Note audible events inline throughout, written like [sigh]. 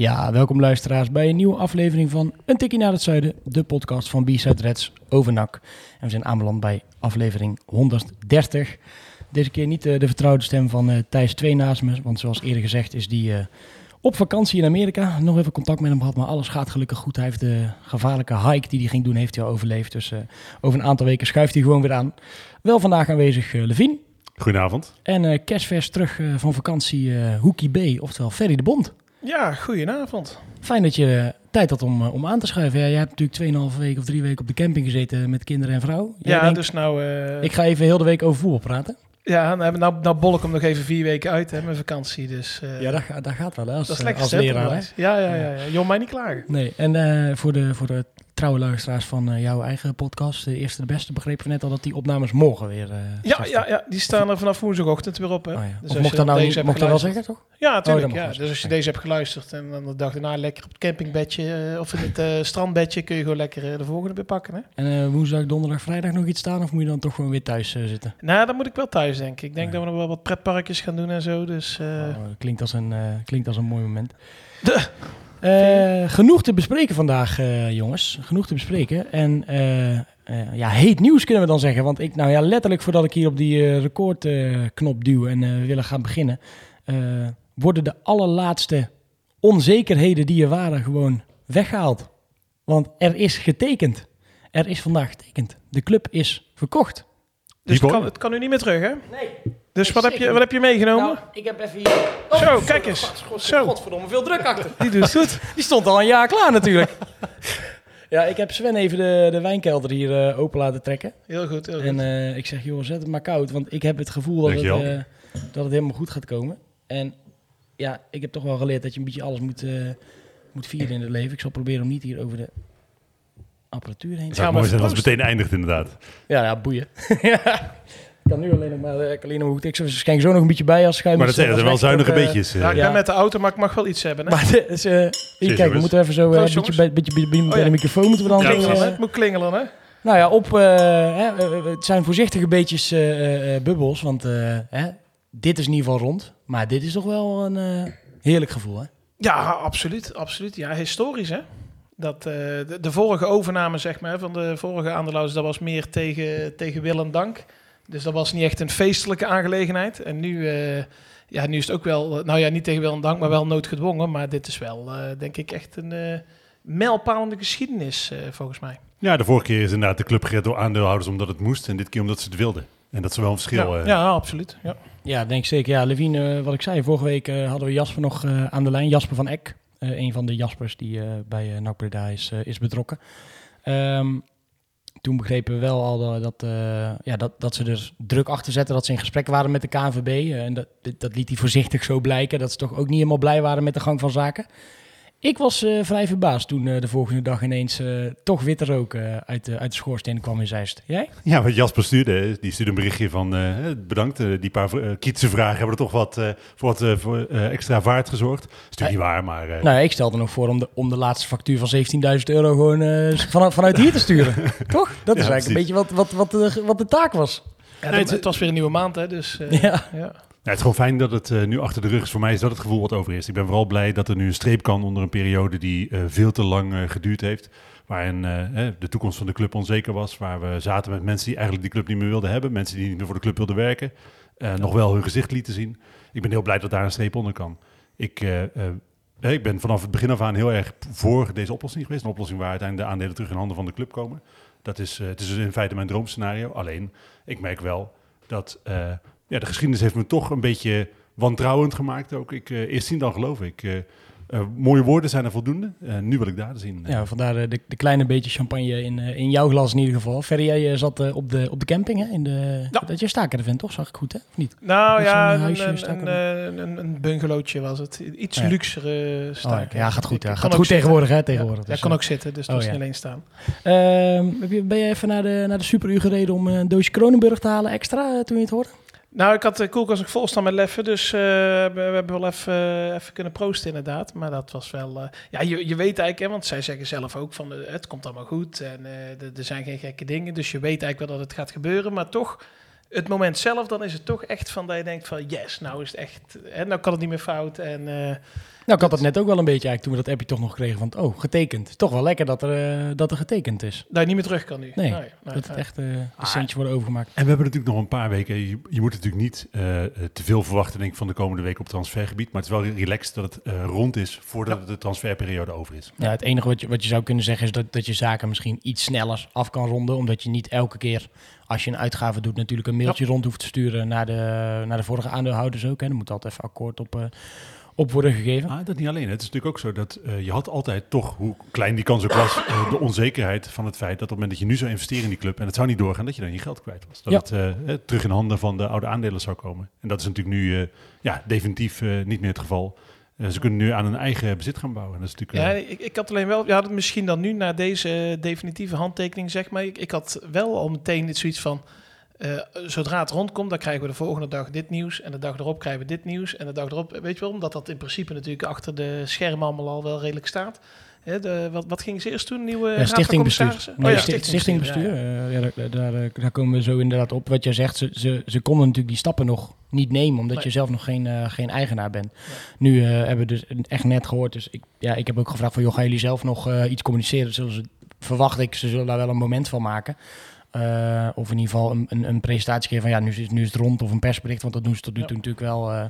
Ja, welkom luisteraars bij een nieuwe aflevering van Een Tikkie naar het Zuiden, de podcast van B-Side Reds over NAC. En we zijn aanbeland bij aflevering 130. Deze keer niet eh, de vertrouwde stem van eh, Thijs 2 naast me, want zoals eerder gezegd is die eh, op vakantie in Amerika. Nog even contact met hem gehad, maar alles gaat gelukkig goed. Hij heeft de gevaarlijke hike die hij ging doen, heeft hij al overleefd. Dus over een aantal weken schuift hij gewoon weer aan. Wel vandaag aanwezig Levien. Goedenavond. En kerstvers terug van vakantie Hoekie B, oftewel Ferry de Bond. Ja, goedenavond. Fijn dat je tijd had om, om aan te schuiven. Ja, jij hebt natuurlijk 2,5 weken of drie weken op de camping gezeten met kinderen en vrouw. Jij ja, denkt, dus nou... Uh... Ik ga even heel de week over voetbal praten. Ja, nou, nou, nou bol ik hem nog even vier weken uit, hè, mijn vakantie. Dus, uh, ja, dat, dat gaat wel, hè, als, dat is lekker als leraar. Hè? Ja, ja, ja. ja. Jong mij niet klagen. Nee, en uh, voor, de, voor de trouwe luisteraars van uh, jouw eigen podcast, de eerste de beste, begrepen we net al dat die opnames morgen weer... ja, ja, ja, die staan er vanaf woensdagochtend weer op. Hè. Oh, ja. dus mocht dat nou niet, mocht dat wel zeggen, toch? Ja, natuurlijk. Oh, ja. Dus als je deze hebt geluisterd en dan de dag daarna lekker op het campingbedje of in het strandbedje, kun je gewoon lekker de volgende weer pakken. Hè. En woensdag, donderdag, vrijdag nog iets staan of moet je dan toch gewoon weer thuis zitten? Nou, dan moet ik wel thuis, denk ik. Ik denk dat we nog wel wat pretparkjes gaan doen en zo. Dus, uh... oh, klinkt, als een, uh, klinkt als een mooi moment. [laughs] Uh, genoeg te bespreken vandaag, jongens. Genoeg te bespreken. En ja, heet nieuws kunnen we dan zeggen. Want ik, nou ja, letterlijk voordat ik hier op die recordknop duw en we willen gaan beginnen, worden de allerlaatste onzekerheden die er waren gewoon weggehaald. Want er is getekend. Er is vandaag getekend. De club is verkocht. Dus het kan, het kan nu niet meer terug, hè? Nee. Dus wat heb, je, wat heb je meegenomen? Nou, ik heb even hier... Oh, Zo, kijk eens. God, God, Zo. Godverdomme, veel druk achter. Die doet goed. [laughs] Die stond al een jaar klaar natuurlijk. [laughs] ja, ik heb Sven even de, de wijnkelder hier uh, open laten trekken. Heel goed, heel goed. En uh, ik zeg, joh, zet het maar koud. Want ik heb het gevoel dat, het, uh, dat het helemaal goed gaat komen. En ja, ik heb toch wel geleerd dat je een beetje alles moet, moet vieren in het leven. Ik zal proberen om niet hier over de apparatuur heen. Het zou mooi zijn als het meteen eindigt inderdaad. Ja, ja boeien. [laughs] ja. Ik kan nu alleen nog maar, nog goed. Ik schenk zo nog een beetje bij als schuim. Maar dat zijn er wel zuinige beetjes. Ja, ik ben met de auto, maar ik mag wel iets hebben. Hè? Maar de, dus, uh, hier, kijk, we moeten even zo een uh, beetje, beetje, beetje, beetje bij de microfoon moeten we dan. Ja, klingelen, het moet klingelen, hè? Nou ja, op, uh, hè, het zijn voorzichtige beetjes bubbels, want hè, dit is in ieder geval rond. Maar dit is toch wel een heerlijk gevoel, hè? Ja, absoluut, absoluut. Ja, historisch, hè? Dat, uh, de, de, vorige overname zeg maar, van de vorige aandeelhouders, dat was meer tegen, tegen wil en dank. Dus dat was niet echt een feestelijke aangelegenheid. En nu, uh, ja, nu is het ook wel, nou ja, niet tegen wil en dank, maar wel noodgedwongen. Maar dit is wel, uh, denk ik, echt een mijlpalende geschiedenis, volgens mij. Ja, de vorige keer is inderdaad de club gered door aandeelhouders omdat het moest. En dit keer omdat ze het wilden. En dat is wel een verschil. Ja, ja absoluut. Ja. ja, denk zeker. Ja, Levine, wat ik zei, vorige week hadden we Jasper nog aan de lijn. Jasper van Eck. Uh, een van de Jaspers die uh, bij uh, NAC Breda is, is betrokken. Um, toen begrepen we wel al dat, ja, dat, dat ze er druk achter zetten, dat ze in gesprek waren met de KNVB. en dat, dat liet hij voorzichtig zo blijken, dat ze toch ook niet helemaal blij waren met de gang van zaken. Ik was uh, vrij verbaasd toen uh, de volgende dag ineens uh, toch witte rook uit, de, uit de schoorsteen kwam in Zeist. Jij? Ja, wat Jasper stuurde, die stuurde een berichtje van bedankt, die paar kritische vragen hebben er toch wat voor wat voor, extra vaart gezorgd. Dat is natuurlijk niet waar, maar... nou ja, ik stelde nog voor om de, om de laatste factuur van 17.000 euro gewoon vanuit, vanuit hier te sturen. [laughs] toch? Dat is ja, eigenlijk precies. een beetje wat, wat, wat, de, wat de taak was. Ja, het was weer een nieuwe maand, hè, dus... [laughs] ja. ja. Ja, het is gewoon fijn dat het uh, nu achter de rug is. Voor mij is dat het gevoel wat over is. Ik ben vooral blij dat er nu een streep kan onder een periode die uh, veel te lang uh, geduurd heeft. Waarin de toekomst van de club onzeker was. Waar we zaten met mensen die eigenlijk die club niet meer wilden hebben. Mensen die niet meer voor de club wilden werken. Nog wel hun gezicht lieten zien. Ik ben heel blij dat daar een streep onder kan. Ik, ik ben vanaf het begin af aan heel erg voor deze oplossing geweest. Een oplossing waar uiteindelijk de aandelen terug in handen van de club komen. Dat is, het is dus in feite mijn droomscenario. Alleen, ik merk wel dat ja, de geschiedenis heeft me toch een beetje wantrouwend gemaakt ook. Ik, uh, eerst zien dan geloof ik. Uh, eh, mooie woorden zijn er voldoende. Eh, nu wil ik daar zien. Ja, vandaar eh, de, de kleine beetje champagne in, eh, in jouw glas in ieder geval. Ferry, jij eh, zat eh, op, de, op de camping, hè? In de, Ja. Dat je staker toch? Zag ik goed, hè? Of niet? Nou Met ja, een, huisje een, staken een, een, een bungalowtje was het. Iets Oh ja. luxere Oh, staak. ja. ja, gaat goed. Gaat goed zitten. tegenwoordig, hè? Tegenwoordig. Ja, Dus, kan eh, ook zitten, dus oh, dat is ja. niet alleen staan. Ehm, heb je- ben je even naar de, naar de superuur gereden om een doosje Kronenburg te halen extra eh, toen je het hoorde? Nou, ik had de koelkast nog vol staan met leffen, dus eh, we, hebben wel even, eh, even kunnen proosten inderdaad. Maar dat was wel... eh, ja, je, je weet eigenlijk, hè, want zij zeggen zelf ook van het komt allemaal goed en er- zijn geen gekke dingen. Dus je weet eigenlijk wel dat het gaat gebeuren, maar toch... Het moment zelf, dan is het toch echt van dat je denkt van yes, nou is het echt, hè, nou kan het niet meer fout. En ik had het net ook wel een beetje eigenlijk toen we dat appje toch nog kregen van, oh, getekend. Toch wel lekker dat er, eh, dat er getekend is. dat je niet meer terug kan nu. Nee, nee, dat het echt eh de centjes worden overgemaakt. En we hebben natuurlijk nog een paar weken. Je, je moet natuurlijk niet eh, te veel verwachten denk ik, van de komende week op transfergebied. Maar het is wel relaxed dat het eh, rond is voordat de transferperiode over is. Ja, het enige wat je, wat je zou kunnen zeggen is dat, dat je zaken misschien iets sneller af kan ronden. Omdat je niet elke keer, als je een uitgave doet, natuurlijk een mailtje rond hoeft te sturen naar de, naar de vorige aandeelhouders ook. Hè. Er moet altijd even akkoord op, eh, op worden gegeven. Ah, dat niet alleen. Het is natuurlijk ook zo dat eh, je had altijd toch, hoe klein die kans ook was, eh, de onzekerheid van het feit dat op het moment dat je nu zou investeren in die club en het zou niet doorgaan, dat je dan je geld kwijt was. Dat Ja. het eh, terug in handen van de oude aandelen zou komen. En dat is natuurlijk nu eh, ja, definitief eh, niet meer het geval. Ze kunnen nu aan een eigen bezit gaan bouwen. En dat is natuurlijk, Ja, ik, ik had alleen wel, ja, dat misschien dan nu na deze definitieve handtekening, zeg maar. Ik, ik had wel al meteen dit zoiets van, eh, zodra het rondkomt, dan krijgen we de volgende dag dit nieuws. En de dag erop krijgen we dit nieuws. En de dag erop, weet je wel, omdat dat in principe natuurlijk achter de schermen allemaal al wel redelijk staat. Hè, de, wat, wat ging ze eerst doen? Nieuwe Ja? Nee, Oh ja, sti- stichtingbestuur. eh, ja, daar, daar, eh, daar komen we zo inderdaad op. Wat jij zegt, ze, ze, ze konden natuurlijk die stappen nog niet nemen, omdat Nee. je zelf nog geen, eh, geen eigenaar bent. Nu eh, hebben we dus echt net gehoord, dus ik, ja, ik heb ook gevraagd van, joh, gaan jullie zelf nog eh, iets communiceren? Zullen ze, verwacht ik, ze zullen daar wel een moment van maken. Eh, of in ieder geval een, een, een presentatie geven van, ja, nu is, nu is het rond, of een persbericht, want dat doen ze tot nu Ja. toe natuurlijk wel, eh,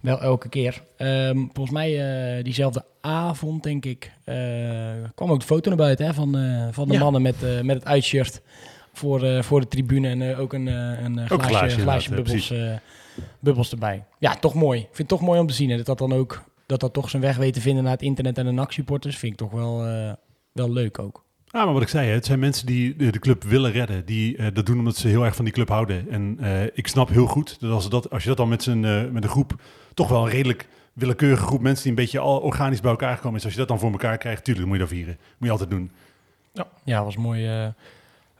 wel elke keer. Ehm, volgens mij eh, diezelfde avond, denk ik, kwam ook de foto naar buiten hè, van, van de Ja. mannen met, met het uitshirt voor, voor de tribune. En ook een, een glaasje, glaasje, bubbels, bubbels erbij. Ja, toch mooi. Ik vind het toch mooi om te zien. hè, dat dat dan ook dat dat toch zijn weg weet te vinden naar het internet en de NAC-supporters. Vind ik toch wel, wel leuk ook. Ah, maar wat ik zei, het zijn mensen die de, club willen redden. Die eh, dat doen omdat ze heel erg van die club houden. En eh, ik snap heel goed dat als, dat als je dat dan met, eh, met een groep, toch wel een redelijk willekeurige groep mensen die een beetje al organisch bij elkaar gekomen is. Als je dat dan voor elkaar krijgt, tuurlijk, moet je dat vieren. Moet je altijd doen. Ja, was een mooi,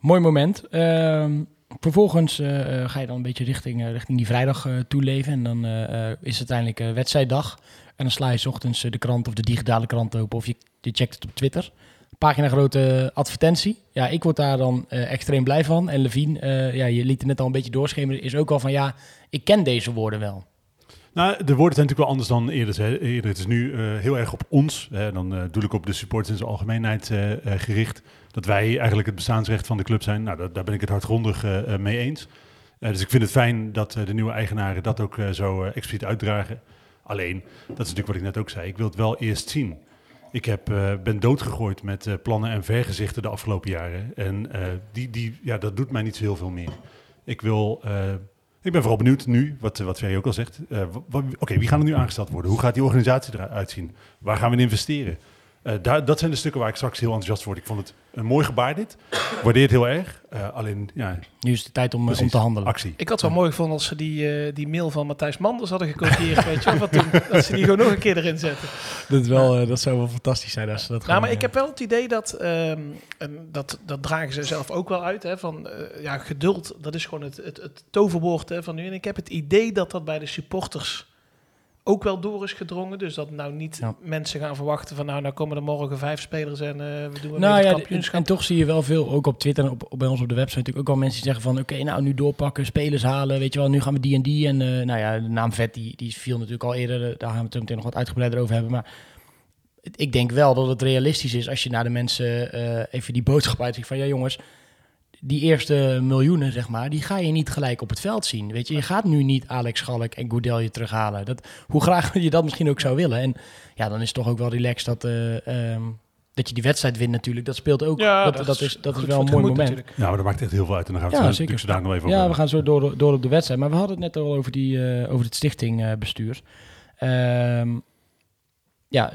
mooi moment. Ehm, vervolgens ga je dan een beetje richting, richting die vrijdag toeleven. En dan is het uiteindelijk wedstrijddag. En dan sla je ochtends de krant of de digitale krant open. Of je, je checkt het op Twitter. Pagina grote advertentie. Ja, ik word daar dan eh, extreem blij van. En Levine, eh, ja, je liet het net al een beetje doorschemeren. Is ook al van ja, ik ken deze woorden wel. Nou, de woorden zijn natuurlijk wel anders dan eerder. Eerder het is nu eh, heel erg op ons, hè, dan doe ik op de supporters in zijn algemeenheid gericht, dat wij eigenlijk het bestaansrecht van de club zijn. Nou, daar, ben ik het hardgrondig mee eens. Dus ik vind het fijn dat de nieuwe eigenaren dat ook zo expliciet uitdragen. Alleen, dat is natuurlijk wat ik net ook zei, ik wil het wel eerst zien. Ik heb, eh, ben doodgegooid met eh, plannen en vergezichten de afgelopen jaren. En eh, die, die, ja, dat doet mij niet zo heel veel meer. Ik wil... ik ben vooral benieuwd nu, wat, wat Ferry ook al zegt. Oké, wie gaan er nu aangesteld worden? Hoe gaat die organisatie eruit zien? Waar gaan we in investeren? Eh, daar, dat zijn de stukken waar ik straks heel enthousiast word. Ik vond het een mooi gebaar dit. Ik waardeer het heel erg. Eh, alleen, ja, Nu is het de tijd om, eh, om te handelen. Actie. Ik had het wel mooi gevonden als ze die, eh, die mail van Matthijs Manders hadden gekopieerd, weet je van toen. Dat ze die gewoon nog een keer erin zetten. Dat, is wel, eh, dat zou wel fantastisch zijn als ze dat Nou, gewoon, maar ik heb wel het idee dat, ehm, en dat, dat dragen ze zelf ook wel uit, hè, van eh, ja, geduld, dat is gewoon het, het, het toverwoord hè, van nu. En ik heb het idee dat dat bij de supporters ook wel door is gedrongen. Dus dat nou niet Ja. mensen gaan verwachten van nou, nou komen er morgen vijf spelers en eh, we doen Nou nou, ja, en, kampioenschap. en toch zie je wel veel, ook op Twitter en op, op- bij ons op de website natuurlijk ook wel mensen die zeggen van oké, nou nu doorpakken, spelers halen, weet je wel, nu gaan we die en die. En eh, nou ja, de naam Vet die, die viel natuurlijk al eerder, eh, daar gaan we het meteen nog wat uitgebreider over hebben. Maar het- ik denk wel dat het realistisch is als je naar de mensen even die boodschap uitziet van ja jongens, die eerste miljoenen zeg maar, die ga je niet gelijk op het veld zien. Weet je, je gaat nu niet Alex Schalk en Goudelje terughalen. Dat, hoe graag [laughs] je dat misschien ook zou willen. En ja, dan is het toch ook wel relaxed dat... eh, ehm, dat je die wedstrijd wint natuurlijk, dat speelt ook. Ja, dat, dat, is, dat is wel een mooi moment. natuurlijk. Nou, maar dat maakt echt heel veel uit. En dan gaan we Ja, het zo, zeker. zo daar nog even Ja, we gaan zo door, door op de wedstrijd. Maar we hadden het net al over, die, eh, over het stichtingbestuur. Ehm ja,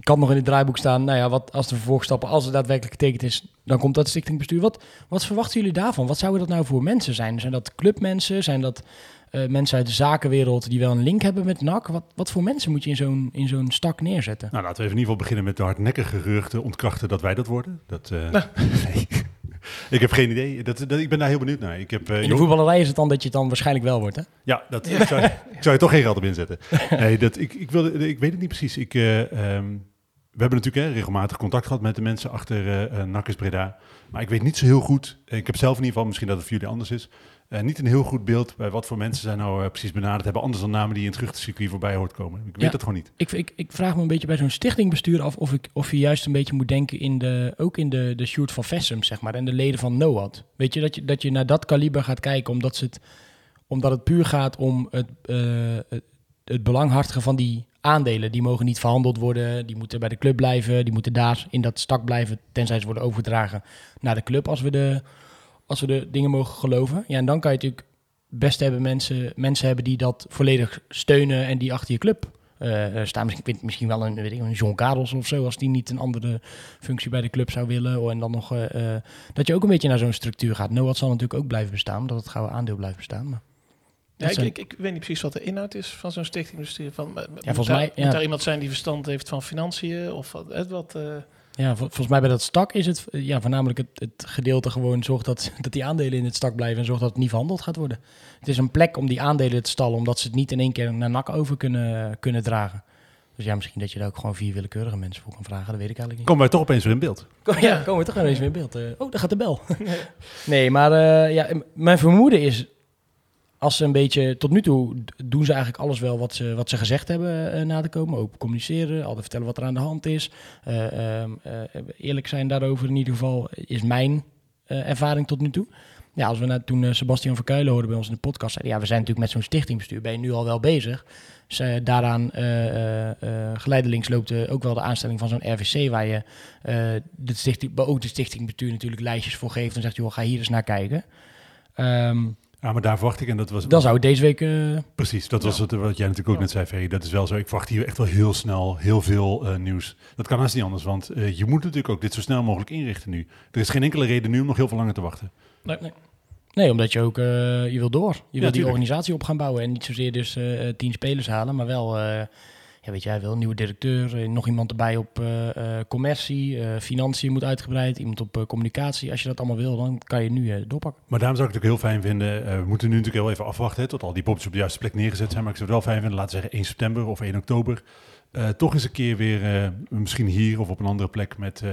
kan nog in het draaiboek staan. Nou ja, wat als de vervolgstappen, als het daadwerkelijk getekend is, dan komt dat stichtingbestuur. Wat, wat verwachten jullie daarvan? Wat zouden dat nou voor mensen zijn? Zijn dat clubmensen? Zijn dat eh, mensen uit de zakenwereld die wel een link hebben met NAC? Wat, wat voor mensen moet je in zo'n, in zo'n stak neerzetten? Nou, laten we even in ieder geval beginnen met de hardnekkige geruchten ontkrachten dat wij dat worden. Dat, eh, nee. [laughs] ik heb geen idee. Dat, dat, ik ben daar heel benieuwd naar. Ik heb, uh, in de voetballerij is het dan dat je het dan waarschijnlijk wel wordt, hè? Ja, dat, [laughs] Ik, zou, ik zou je toch geen geld op inzetten. Nee, dat, ik, ik, wilde, ik weet het niet precies. Ik, uh, um, we hebben natuurlijk hè, regelmatig contact gehad met de mensen achter uh, uh, Nakkes Breda. Maar ik weet niet zo heel goed. Ik heb zelf in ieder geval, misschien dat het voor jullie anders is. Uh, niet een heel goed beeld bij wat voor mensen zijn nou precies benaderd hebben. Anders dan namen die in het geruchtencircuit voorbij hoort komen. Ik weet ja, dat gewoon niet. Ik, ik, ik, vraag me een beetje bij zo'n stichtingbestuur af of, ik, of je juist een beetje moet denken in de, ook in de, de shoot van Vessum, zeg maar. En de leden van NOAD. Weet je, dat je, dat je naar dat kaliber gaat kijken omdat, ze het, omdat het puur gaat om het, het, het belanghartige van die aandelen. Die mogen niet verhandeld worden, die moeten bij de club blijven, die moeten daar in dat stak blijven, tenzij ze worden overgedragen naar de club als we de, als we de dingen mogen geloven. Ja, en dan kan je natuurlijk best hebben mensen, mensen hebben die dat volledig steunen en die achter je club uh, staan. Misschien, misschien wel een, weet ik, een John Karels of zo, als die niet een andere functie bij de club zou willen. Oh, en dan nog uh, dat je ook een beetje naar zo'n structuur gaat. Noat zal natuurlijk ook blijven bestaan, dat het gouden aandeel blijft bestaan. Maar... Ja, ik, ik, ik, weet niet precies wat de inhoud is van zo'n stichtingbestuur. Van, ja, volgens daar, mij, ja. moet daar iemand zijn die verstand heeft van financiën of wat? wat uh... Ja, volgens mij bij dat stak is het ja, voornamelijk het, het gedeelte gewoon zorgt dat, [laughs] dat die aandelen in het stak blijven en zorgt dat het niet verhandeld gaat worden. Het is een plek om die aandelen te stallen, omdat ze het niet in één keer naar NAC over kunnen, kunnen dragen. Dus ja, misschien dat je daar ook gewoon vier willekeurige mensen voor kan vragen. Dat weet ik eigenlijk niet. Komen wij toch opeens weer in beeld? Kom, ja, komen we toch opeens weer in beeld. Uh, oh, daar gaat de bel. [laughs] nee, maar uh, ja, mijn vermoeden is als ze een beetje, tot nu toe doen ze eigenlijk alles wel wat ze, wat ze gezegd hebben uh, na te komen. Ook communiceren, altijd vertellen wat er aan de hand is. Uh, uh, eerlijk zijn daarover in ieder geval is mijn ervaring tot nu toe. Ja, als we nou, toen Sebastian Verkuilen hoorden bij ons in de podcast, zeiden ja, we zijn natuurlijk met zo'n stichtingbestuur, ben je nu al wel bezig. Dus, daaraan geleidelings loopt ook wel de aanstelling van zo'n RVC, waar je de stichting, ook de stichtingbestuur natuurlijk lijstjes voor geeft en zegt, joh, ga hier eens naar kijken. Um, ja, maar daar verwacht ik, en dat was... Dan zou het deze week... Uh... Precies, dat was het, wat jij natuurlijk ook ja. net zei, Ferry. Dat is wel zo. Ik verwacht hier echt wel heel snel heel veel uh, nieuws. Dat kan haast niet anders, want uh, je moet natuurlijk ook dit zo snel mogelijk inrichten nu. Er is geen enkele reden nu om nog heel veel langer te wachten. Nee, nee. Nee, omdat je ook, je wil door. Je wil die organisatie op gaan bouwen. En niet zozeer dus tien spelers halen, maar wel ja, weet jij wel, een nieuwe directeur, nog iemand erbij op uh, uh, commercie, uh, financiën moet uitgebreid, iemand op communicatie. Als je dat allemaal wil, dan kan je nu doorpakken. Maar daarom zou ik het ook heel fijn vinden, we moeten nu natuurlijk heel even afwachten hè, tot al die poppetjes op de juiste plek neergezet zijn. Maar ik zou het wel fijn vinden, laten we zeggen 1 september of 1 oktober, uh, toch eens een keer weer, uh, misschien hier of op een andere plek, met uh,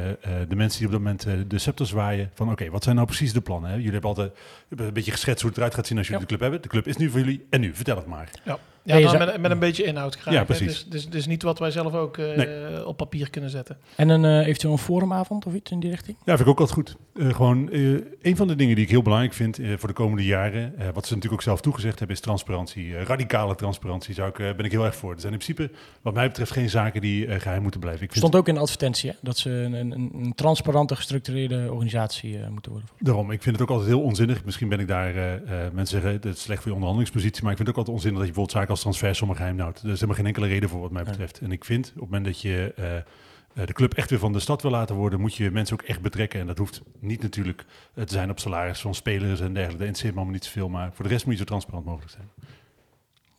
de mensen die op dat moment de scepter zwaaien. Van oké, okay, wat zijn nou precies de plannen? Hè? Jullie hebben altijd een beetje geschetst hoe het eruit gaat zien als jullie ja. de club hebben. De club is nu voor jullie en nu, vertel het maar. Ja, ja, ja met, met, een beetje inhoud graag. Ja, precies. Dus, dus, dus, niet wat wij zelf ook nee. op papier kunnen zetten. En een eventueel een forumavond of iets in die richting? Ja, vind ik ook altijd goed. gewoon een van de dingen die ik heel belangrijk vind voor de komende jaren, wat ze natuurlijk ook zelf toegezegd hebben, is transparantie. radicale transparantie zou ik, ben ik heel erg voor. Er zijn in principe, wat mij betreft, geen zaken die uh, geheim moeten blijven. Ik vind stond ook in de advertentie hè? dat ze een, een, een, transparante, gestructureerde organisatie uh, moeten worden. Daarom, ik vind het ook altijd heel onzinnig. Misschien ben ik daar, uh, mensen zeggen, het is slecht voor je onderhandelingspositie, maar ik vind het ook altijd onzinnig dat je bijvoorbeeld zaken als transfer zomaar geheim houdt. Er is helemaal geen enkele reden voor wat mij betreft. Ja. En ik vind, op het moment dat je de club echt weer van de stad wil laten worden, moet je mensen ook echt betrekken. En dat hoeft niet natuurlijk te zijn op salaris van spelers en dergelijke. Dat interesseert me allemaal niet zoveel, maar voor de rest moet je zo transparant mogelijk zijn.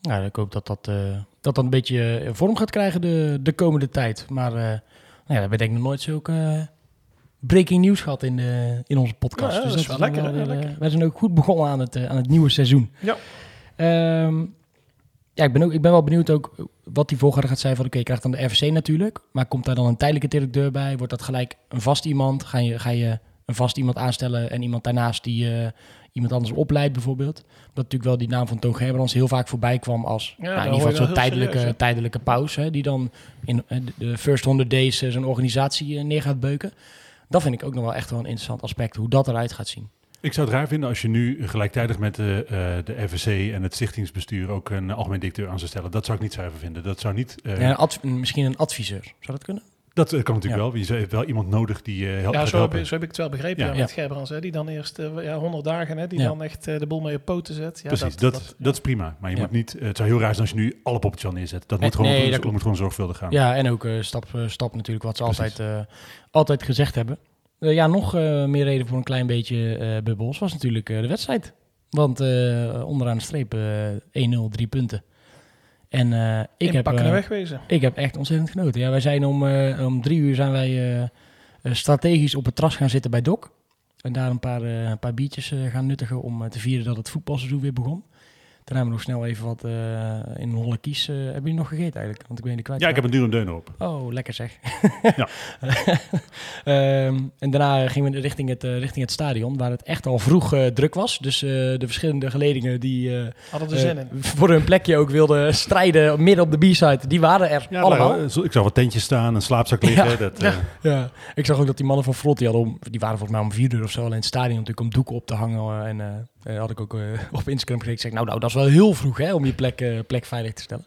Nou, ik hoop dat dat, uh, dat, dat een beetje vorm gaat krijgen de, de komende tijd. Maar uh, nou ja, we hebben denk ik nog nooit zulke breaking news gehad in, de, in onze podcast. Ja, dus dat is wel lekker, wel, lekker. Wij zijn ook goed begonnen aan het, aan het nieuwe seizoen. Ja. Um, ja, ik ben, ook, ik ben wel benieuwd ook wat die volgorde gaat zijn van... oké, okay, je krijgt dan de RVC natuurlijk... maar komt daar dan een tijdelijke directeur bij? Wordt dat gelijk een vast iemand? Ga je, ga je een vast iemand aanstellen en iemand daarnaast die uh, iemand anders opleidt bijvoorbeeld. Dat natuurlijk wel die naam van Toon Gerbrands heel vaak voorbij kwam als ja, nou, in ieder geval zo'n tijdelijke, serieus, tijdelijke pauze. Hè, die dan in de first 100 days uh, zo'n organisatie neer gaat beuken. Dat vind ik ook nog wel echt wel een interessant aspect, hoe dat eruit gaat zien. Ik zou het raar vinden als je nu gelijktijdig met de, uh, de FSC en het stichtingsbestuur ook een algemeen directeur aan zou stellen. Dat zou ik niet zuiver vinden. Dat zou niet. Uh... Ja, een misschien een adviseur. Zou dat kunnen? Dat eh, kan natuurlijk wel. Je hebt wel iemand nodig die eh helpt Ja, zo heb, zo heb ik het wel begrepen Ja. ja, Ja. met Gerbrands. Hè, die dan eerst eh, ja, 100 dagen, hè, die Ja. dan echt eh, de boel mee op poten zet. Ja, Precies, dat, dat, is prima. Maar je Ja. moet niet, eh, het zou heel raar zijn als je nu alle poppetjes al neerzet. Dat Nee, moet gewoon, nee, dat dat moet gewoon zorgvuldig gaan. Ja, en ook eh, stap voor stap natuurlijk wat ze Precies. altijd, eh, altijd gezegd hebben. Eh, ja, nog eh, meer reden voor een klein beetje eh bubbels was natuurlijk de wedstrijd. Want onderaan de streep eh 1-0, drie punten. En eh, ik, heb, wegwezen. ik heb echt ontzettend genoten. Ja, wij zijn om, om drie uur zijn wij strategisch op het terras gaan zitten bij Dok. En daar een paar, een paar biertjes gaan nuttigen om te vieren dat het voetbalseizoen weer begon. Daarna hebben we nog snel even wat eh, in holle kies. eh hebben jullie nog gegeten eigenlijk? Want ik ben die kwijt. Ja, ik heb een dure deuner op. Oh, lekker zeg. [laughs] Ja. [laughs] Ehm, en daarna gingen we richting het, eh, richting het stadion, waar het echt al vroeg eh, druk was. Dus eh, de verschillende geledingen die eh, Hadden er zin in. voor hun plekje ook wilden strijden midden op de B-side, die waren er Ja, allemaal. maar, ik zag wat tentjes staan, een slaapzak liggen. Ja. Dat, eh, Ja, ik zag ook dat die mannen van Frot, die, hadden om, die waren volgens mij om vier uur of zo al in het stadion natuurlijk om doeken op te hangen. eh, en eh, had ik ook eh, [laughs] op Instagram gekeken. Ik zeg, nou, nou, dat is wel heel vroeg hè, om je plek, eh, plek veilig te stellen.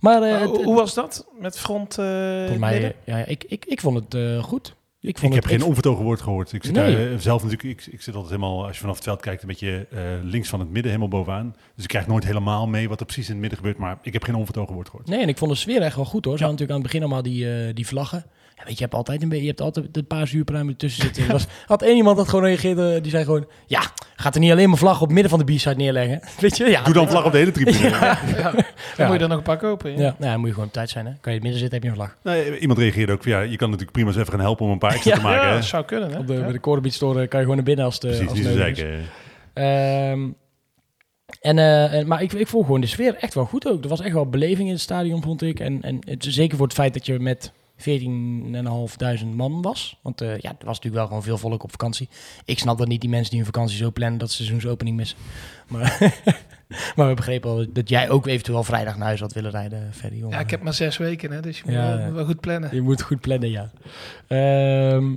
Maar, eh, hoe, hoe was dat met front volgens mij, midden? ja, ik, ik, ik vond het eh, goed. Ik, ik vond heb het, geen onvertogen woord gehoord. Ik zit Nee. daar zelf natuurlijk, ik, ik zit altijd helemaal, als je vanaf het veld kijkt, een beetje eh, links van het midden, helemaal bovenaan. Dus ik krijg nooit helemaal mee wat er precies in het midden gebeurt. Maar ik heb geen onvertogen woord gehoord. Nee, en ik vond de sfeer echt wel goed hoor. Ze hadden natuurlijk aan het begin allemaal die, eh, die vlaggen. Ja, weet je, je hebt altijd een beetje, je hebt altijd een paar zuurpruimen tussen zitten. Er was, had één iemand dat gewoon reageerde, die zei gewoon, ja, gaat er niet alleen maar vlag op het midden van de B-side neerleggen. [laughs] Weet je, ja. Doe dan vlag op de hele tribune. [laughs] Dan Ja. moet je er nog een paar kopen. Ja. Ja, nou, ja, moet je gewoon op tijd zijn hè. Kan je in het midden zitten, heb je een vlag. Nee, iemand reageerde ook van, ja, je kan natuurlijk prima eens even gaan helpen om een paar extra Ja. te maken. Ja, hè? dat zou kunnen. Hè? Op de, Ja. Bij de Store kan je gewoon naar binnen als de Precies, als niet. Ehm, en, eh, en- maar ik, ik vond gewoon de sfeer echt wel goed ook. Er was echt wel beleving in het stadion, vond ik. En, en het, zeker voor het feit dat je met 14.500 man was. Want eh, ja, er was natuurlijk wel gewoon veel volk op vakantie. Ik snap dat niet die mensen die hun vakantie zo plannen dat ze seizoensopening missen. Maar, [laughs] maar we begrepen al dat jij ook eventueel vrijdag naar huis had willen rijden, Ferry. Ja, ik heb maar zes weken, hè, dus je moet Ja. wel, wel goed plannen. Je moet goed plannen, ja. Ehm,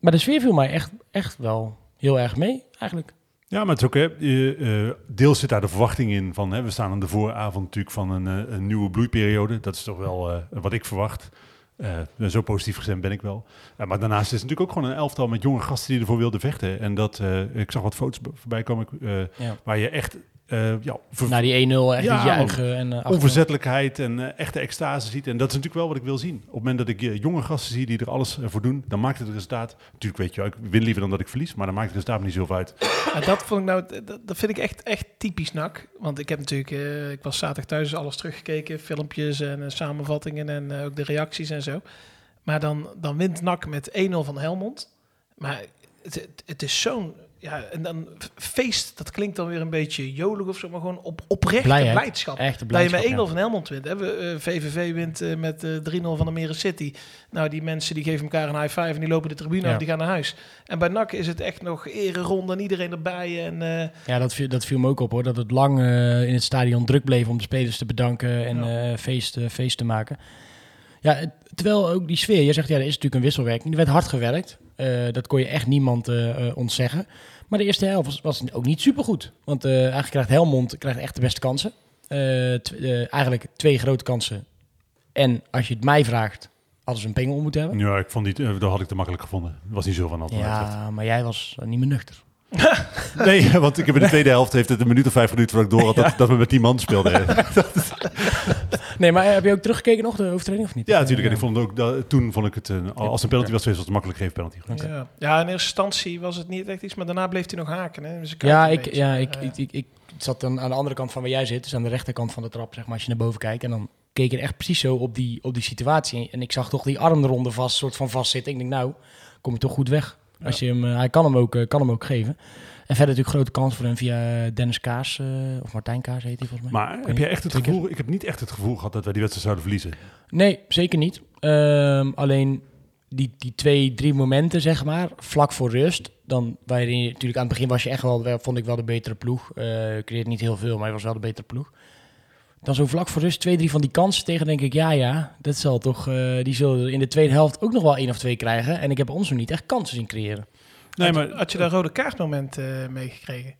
maar de sfeer viel mij echt, echt wel heel erg mee, eigenlijk. Ja, maar het is ook, hè, eh, deels zit daar de verwachting in van, hè, we staan aan de vooravond natuurlijk van een, eh, een nieuwe bloeiperiode. Dat is toch wel eh, wat ik verwacht. Eh, zo positief gestemd ben ik wel. Ja, maar daarnaast is het natuurlijk ook gewoon een elftal met jonge gasten die ervoor wilden vechten. En dat, eh, ik zag wat foto's voorbij komen eh, Ja. waar je echt eh, ja, Na die 1-0 echt Ja, die juichen. En, eh, onverzettelijkheid en eh, echte extase ziet. En dat is natuurlijk wel wat ik wil zien. Op het moment dat ik jonge gasten zie die er alles voor doen, dan maakt het resultaat. Natuurlijk weet je, ik win liever dan dat ik verlies, maar dan maakt het resultaat niet zoveel uit. Ja, dat vond ik nou, dat, dat vind ik echt, echt typisch NAC. Want ik heb natuurlijk, eh, ik was zaterdag thuis alles teruggekeken, filmpjes en samenvattingen en eh, ook de reacties en zo. Maar dan, dan wint NAC met 1-0 van Helmond. Maar het, het, het is zo'n, ja, en dan feest, dat klinkt dan weer een beetje jolig of zo, maar gewoon op, oprechte Blijheid. blijdschap. Echte Dat je met 1-0 ja. van Helmond wint. Hè? We, eh, VVV wint eh, met eh 3-0 van Almere City. Nou, die mensen die geven elkaar een high five en die lopen de tribune Ja. af, die gaan naar huis. En bij NAC is het echt nog ereronde en iedereen erbij. En eh, Ja, dat viel, dat viel me ook op hoor. Dat het lang eh, in het stadion druk bleef om de spelers te bedanken en Ja. eh, feest, eh, feest te maken. Ja, terwijl ook die sfeer, je zegt ja, er is natuurlijk een wisselwerking. Er werd hard gewerkt. Eh, dat kon je echt niemand eh, eh, ontzeggen. Maar de eerste helft was, was ook niet supergoed. Want eigenlijk krijgt Helmond krijgt echt de beste kansen. Eigenlijk twee grote kansen. En als je het mij vraagt, hadden ze een pengel moeten hebben. Ja, ik vond die, dat had ik te makkelijk gevonden. Was niet zo van altijd. Ja, maar jij was niet meer nuchter. [laughs] Nee, want ik heb in de tweede helft heeft het een minuut of vijf minuten voordat ik door had [laughs] dat, dat we met 10 man speelden. [laughs] [laughs] Nee, maar eh, heb je ook teruggekeken nog, de overtreding of niet? Ja, natuurlijk. En Eh, ik vond het ook, dat, toen vond ik het, een, als een penalty was geweest, was het makkelijk gegeven penalty. ja. ja, in eerste instantie was het niet echt iets, maar daarna bleef hij nog haken. Hè? Dus Ja, ik, ja ik, Eh, ik, ik, ik zat dan aan de andere kant van waar jij zit, dus aan de rechterkant van de trap, zeg maar, als je naar boven kijkt. En dan keek ik echt precies zo op die, op die situatie. En ik zag toch die arm eronder vast, soort van vastzitten. Ik denk, nou, kom je toch goed weg. Als je hem, eh, hij kan hem, ook, eh, kan hem ook geven. En verder natuurlijk grote kans voor hem via Dennis Kaas, eh, of Martijn Kaas heet hij volgens mij. Maar heb jij echt het keer. gevoel, ik heb niet echt het gevoel gehad dat wij die wedstrijd zouden verliezen. Nee, zeker niet. Ehm, alleen die, die twee, drie momenten, zeg maar, vlak voor rust. Dan, waarin je, natuurlijk aan het begin was je echt wel, vond ik wel de betere ploeg. Eh creëert niet heel veel, maar je was wel de betere ploeg. Dan zo vlak voor rust, twee, drie van die kansen tegen, denk ik, ja, ja, dat zal toch, eh, die zullen in de tweede helft ook nog wel één of twee krijgen. En ik heb ons nog niet echt kansen zien creëren. Nee, had, maar had je dat rode kaartmoment eh meegekregen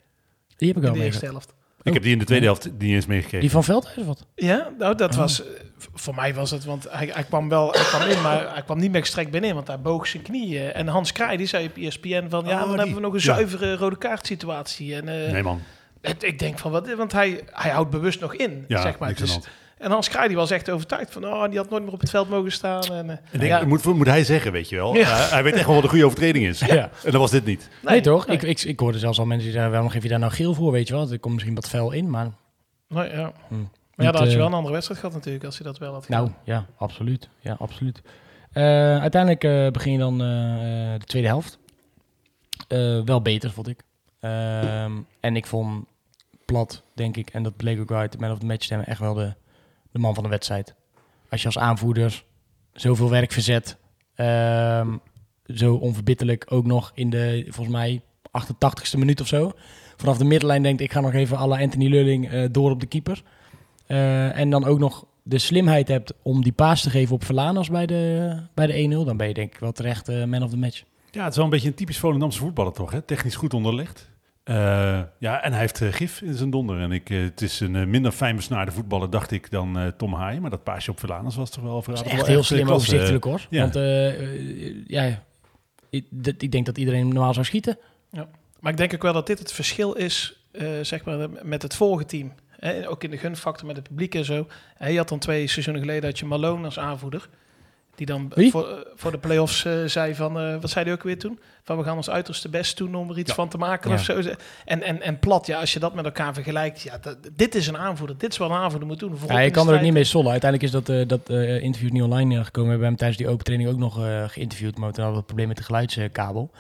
Die heb ik in wel de eerste helft? Ik heb die in de tweede helft niet eens meegekregen. Die van Veldhuis of wat? Ja, nou dat Oh. was... eh, Voor mij was het, want hij, hij kwam wel hij kwam in, maar hij kwam niet meer gestrekt binnen, want hij boog zijn knieën. En Hans Kraai, die zei op ESPN van, ja, Oh, dan die. hebben we nog een Ja. zuivere rode kaart situatie. En eh, Nee man, het- ik denk van, wat, want hij, hij houdt bewust nog in, ja, zeg maar. Dus. En Hans Kraai, die was echt overtuigd van, oh, die had nooit meer op het veld mogen staan. En, eh, Ik denk, ja, moet, moet hij zeggen, weet je wel. Ja. Hij weet echt wel wat een goede overtreding is. Ja. En dat was dit niet. Nee, toch? nee. Ik, ik, ik hoorde zelfs al mensen die zeiden, waarom geef je daar nou geel voor, weet je wel? Er komt misschien wat fel in, maar... Nee, ja. Hm. Maar ja, dan had je eh, wel een andere wedstrijd gehad natuurlijk, als hij dat wel had Nou, gedaan. ja, absoluut. Ja, absoluut. Eh, uiteindelijk eh, begin je dan de tweede helft. Eh, wel beter, vond ik. Ehm, en ik vond Plat, denk ik, en dat bleek ook uit de man of the match stemmen, echt wel de, de man van de wedstrijd. Als je als aanvoerder zoveel werk verzet, ehm, zo onverbittelijk ook nog in de, volgens mij, 88ste minuut of zo. Vanaf de middenlijn denkt, ik ga nog even alle Anthony Lulling eh, door op de keeper. Eh, en dan ook nog de slimheid hebt om die paas te geven op Verlanas bij de, bij de 1-0, dan ben je denk ik wel terecht eh, man of the match. Ja, het is wel een beetje een typisch Volendamse voetballer toch, hè? Technisch goed onderlegd. Eh, ja, en hij heeft eh, gif in zijn donder. En ik, eh, het is een minder fijn besnaarde voetballer, dacht ik, dan Tom Haaien. Maar dat paasje op Verlaners was toch wel... Dat is wel echt heel slim klasse. overzichtelijk hoor. ja. Want ja, ik, dat- ik denk dat iedereen normaal zou schieten. Maar ik denk ook wel dat dit het verschil is, eh, zeg maar, met het vorige team. Hè, ook in de gunfactor met het publiek en zo. Hè, je had dan twee seizoenen geleden had je Malone als aanvoerder. Die dan Wie? voor, eh, voor de play-offs eh, zei van, eh, wat zei hij ook weer toen? Van we gaan ons uiterste best doen om er iets Ja. van te maken Ja. of zo. En, en, en plat, ja, als je dat met elkaar vergelijkt. Ja, dat- dit is een aanvoerder. Dit is wat een aanvoerder moet doen. Ja, je de kan er ook niet mee sollen. Uiteindelijk is dat, eh, dat eh, interview niet online gekomen. We hebben hem tijdens die open training ook nog eh, geïnterviewd. Maar toen hadden we het probleem met de geluidskabel.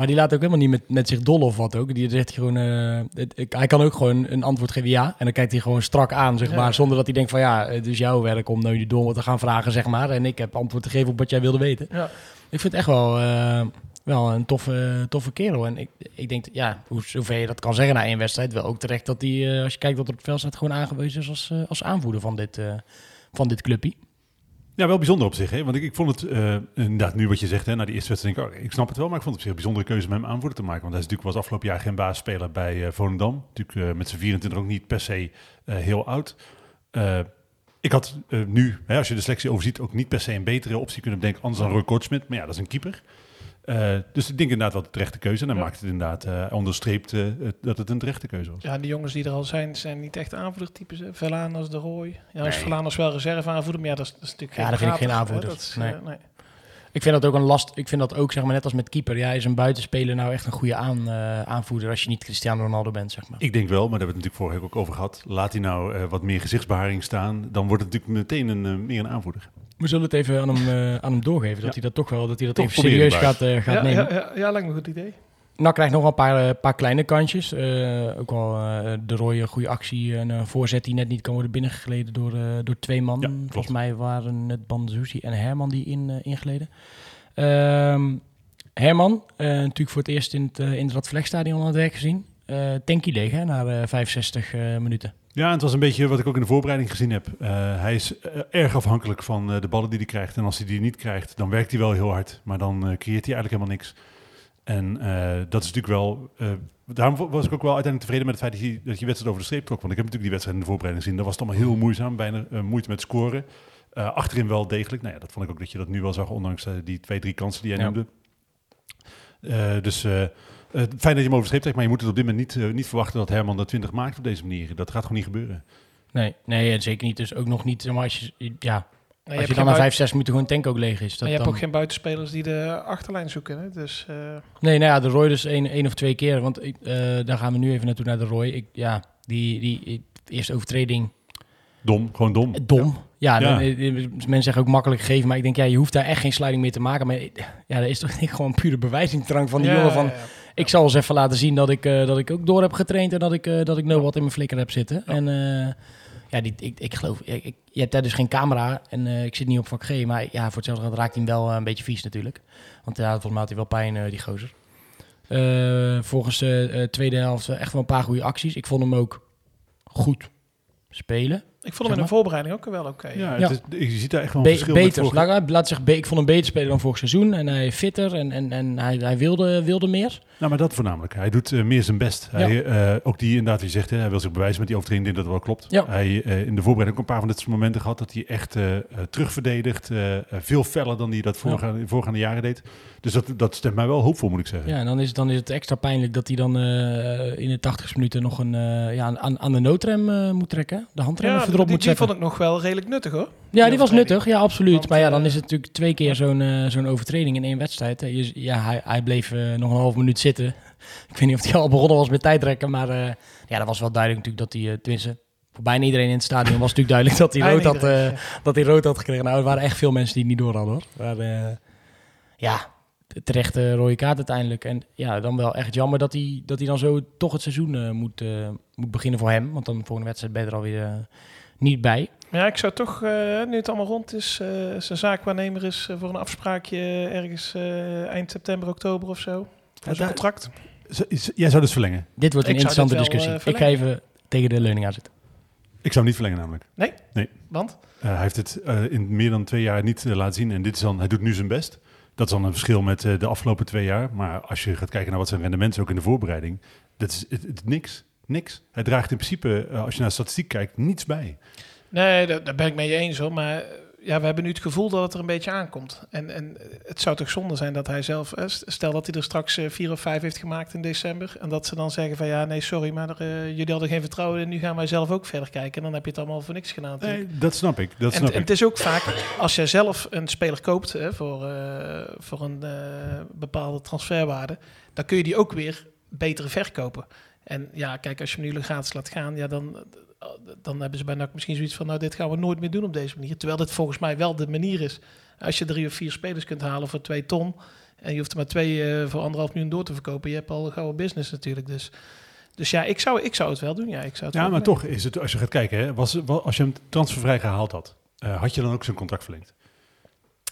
Maar die laat ook helemaal niet met, met zich dol of wat ook. Die zegt gewoon, eh, het- ik- hij kan ook gewoon een antwoord geven ja. En dan kijkt hij gewoon strak aan, zeg Ja. maar. Zonder dat hij denkt van ja, het is jouw werk om nou die dom te gaan vragen, zeg maar. En ik heb antwoord te geven op wat jij wilde weten. Ja. Ik vind het echt wel, eh, wel een toffe, toffe kerel. En ik, ik denk, ja, hoe zover je dat kan zeggen na één wedstrijd, wel ook terecht dat hij, eh, als je kijkt wat er op het veld staat, gewoon aangewezen is als, als aanvoerder van dit, van dit clubje. Ja, wel bijzonder op zich. Hè? Want ik, ik vond het, eh, inderdaad, nu wat je zegt, hè, na die eerste wedstrijd, oh, ik snap het wel, maar ik vond het op zich een bijzondere keuze om hem aanvoerder te maken. Want hij is natuurlijk was afgelopen jaar geen baasspeler bij eh, Volendam. Natuurlijk eh, met zijn 24 ook niet per se heel oud. Ik had nu, hè, als je de selectie overziet, ook niet per se een betere optie kunnen bedenken, anders dan Roy Kortsmit. Maar ja, dat is een keeper. Eh, dus ik denk inderdaad wel de terechte keuze. En dan Ja. maakt het inderdaad, eh onderstreept eh, het- dat het een terechte keuze was. Ja, die jongens die er al zijn, zijn niet echt aanvoerdertypes. Verlanas, De Roy. Ja, als Nee. Verlanas wel reserve aanvoerder, maar ja, dat is, dat is natuurlijk Ja, geen dat vind ik geen aanvoerder. Dat is, Nee. nee. Ik vind dat ook een last. Ik vind dat ook, zeg maar, net als met keeper. Ja, is een buitenspeler nou echt een goede aan, eh, aanvoerder als je niet Cristiano Ronaldo bent, zeg maar. Ik denk wel, maar daar hebben we het natuurlijk vorige week ook over gehad. Laat hij nou eh, wat meer gezichtsbeharing staan, dan wordt het natuurlijk meteen een, eh, meer een aanvoerder. We zullen het even aan hem, aan hem doorgeven. Dat Ja. hij dat toch wel, dat hij dat Toch even serieus gaat, eh, gaat Ja, nemen. ja, ja, ja, lijkt me een goed idee. Nou krijgt nog wel een paar, eh, paar kleine kantjes. Eh, ook wel eh, de rode goede actie. Een voorzet die net niet kan worden binnengegleden door, door twee man. Ja. Volgens mij waren het Banzuzi en Herman die in, ingleden. Ehm, Herman, natuurlijk voor het eerst in het, in het Radvlegstadion aan het werk gezien. Tanky leeg hè, na eh, 65 eh, minuten. Ja, het was een beetje wat ik ook in de voorbereiding gezien heb. Hij is erg afhankelijk van de ballen die hij krijgt. En als hij die niet krijgt, dan werkt hij wel heel hard. Maar dan creëert hij eigenlijk helemaal niks. En eh, dat is natuurlijk wel... eh, daarom was ik ook wel uiteindelijk tevreden met het feit dat je, dat je wedstrijd over de streep trok. Want ik heb natuurlijk die wedstrijd in de voorbereiding gezien. Dat was het allemaal heel moeizaam, bijna eh, moeite met scoren. Achterin wel degelijk. Nou ja, dat vond ik ook dat je dat nu wel zag, ondanks die twee, drie kansen die jij Ja. noemde. Dus fijn dat je hem over de streep trekt, maar je moet het op dit moment niet, niet verwachten dat Herman de 20 maakt op deze manier. Dat gaat gewoon niet gebeuren. Nee, nee, zeker niet. Dus ook nog niet. Maar als je, ja, je als hebt je dan na bui- 5, 6 minuten gewoon tank ook leeg is. Dat maar je hebt dan... ook geen buitenspelers die de achterlijn zoeken. Hè? Dus eh, Nee, nou ja, de Roy dus één, één of twee keer. Want ik, eh, daar gaan we nu even naartoe naar de Roy. Ik, ja, die, die, die eerste overtreding, Dom, gewoon dom. dom. Ja, Ja. dan, eh, mensen zeggen ook makkelijk gegeven. Maar ik denk, ja, je hoeft daar echt geen sluiting mee te maken. Maar ja, dat is toch niet [laughs] gewoon pure bewijzingsdrang van die ja, jongen van... ja, ja. Ik zal eens even laten zien dat ik, eh, dat ik ook door heb getraind en dat ik, eh, dat ik nou wat in mijn flikker heb zitten. En eh, ja, die, ik, ik geloof, ik, ik- je hebt daar dus geen camera en eh, ik zit niet op vak G, maar ja, voor hetzelfde geld raakt hij hem wel eh, een beetje vies natuurlijk. Want ja, volgens mij had hij wel pijn, eh, die gozer. Eh, volgens de eh, tweede helft eh, echt wel een paar goede acties. Ik vond hem ook goed spelen. Ik vond hem in de voorbereiding ook wel oké. Ja, Ja. het is- je ziet daar echt wel een Be- verschil met beter, vorige- laat, laat zeggen, ik vond hem beter spelen dan vorig seizoen. En hij fitter en, en, en hij, hij wilde, wilde meer. Nou, maar dat voornamelijk. Hij doet eh, meer zijn best. Hij, eh, ook die inderdaad, die zegt, hè, hij wil zich bewijzen met die overtreding. Dat dat wel klopt. Ja. Hij eh, in de voorbereiding ook een paar van dit soort momenten gehad dat hij echt eh, eh, terugverdedigd. eh, eh, veel feller dan hij dat voorgaande, voorgaande jaren deed. Dus dat, dat stemt mij wel hoopvol, moet ik zeggen. Ja, en dan is, dan is het extra pijnlijk dat hij dan eh, in de 80 minuten nog een, eh, ja, aan, aan de noodrem eh, moet trekken. De handrem Ja, die, erop die, moet zetten. vond ik nog wel redelijk nuttig hoor. Ja, die was nuttig. Ja, absoluut. Want, maar ja, dan is het natuurlijk twee keer zo'n zo'n overtreding in één wedstrijd. Je- ja, hij, hij bleef nog een half minuut zitten. Ik weet niet of hij al begonnen was met tijdrekken, maar eh, ja, dat was wel duidelijk natuurlijk dat hij, eh, tenminste, voor bijna iedereen in het stadion was natuurlijk duidelijk dat hij rood had, eh, dat hij rood had gekregen. Nou, er waren echt veel mensen die het niet door hadden hoor. Maar ja, terecht eh, rode kaart uiteindelijk. En ja, dan wel echt jammer dat hij, dat hij dan zo toch het seizoen moet, moet beginnen voor hem. Want dan volgende wedstrijd ben je er alweer niet bij. Ja, ik zou toch, nu het allemaal rond is, eh, zijn zaakwaarnemer is voor een afspraakje ergens eind september, oktober of zo. Voor zijn daar- contract. Jij zou dus verlengen. Dit wordt een Ik interessante wel, discussie. eh, ik ga even tegen de leuning aan zitten. Ik zou hem niet verlengen namelijk. Want? Eh, hij heeft het eh, in meer dan twee jaar niet laten zien. En dit is dan, hij doet nu zijn best. Dat is dan een verschil met eh, de afgelopen twee jaar. Maar als je gaat kijken naar wat zijn rendement is, ook in de voorbereiding. Dat is het, het- niks. Niks. Hij draagt in principe, als je naar de statistiek kijkt, niets bij. Nee, daar, daar ben ik mee eens hoor. Maar ja, we hebben nu het gevoel dat het er een beetje aankomt. En, en het zou toch zonde zijn dat hij zelf, st- stel dat hij er straks eh, vier of vijf heeft gemaakt in december. En dat ze dan zeggen van ja, nee, sorry, maar er, eh, jullie hadden geen vertrouwen en nu gaan wij zelf ook verder kijken. En dan heb je het allemaal voor niks gedaan. Nee, dat snap ik. Dat En, snap en ik. het is ook vaak, als jij zelf een speler koopt hè, voor, eh, voor een bepaalde transferwaarde, dan kun je die ook weer beter verkopen. En ja, kijk, als je hem nu gratis laat gaan, ja, dan, dan hebben ze bij NAC misschien zoiets van, nou, dit gaan we nooit meer doen op deze manier. Terwijl dit volgens mij wel de manier is. Als je drie of vier spelers kunt halen voor twee ton, en je hoeft er maar twee eh, voor anderhalf miljoen door te verkopen, je hebt al een gouden business natuurlijk. Dus, dus ja, ik zou, ik zou het wel doen. Ja, ik zou het Ja, maar toch is het, als je gaat kijken, hè, was, was- als je hem transfervrij gehaald had, eh, had je dan ook zijn contract verlengd?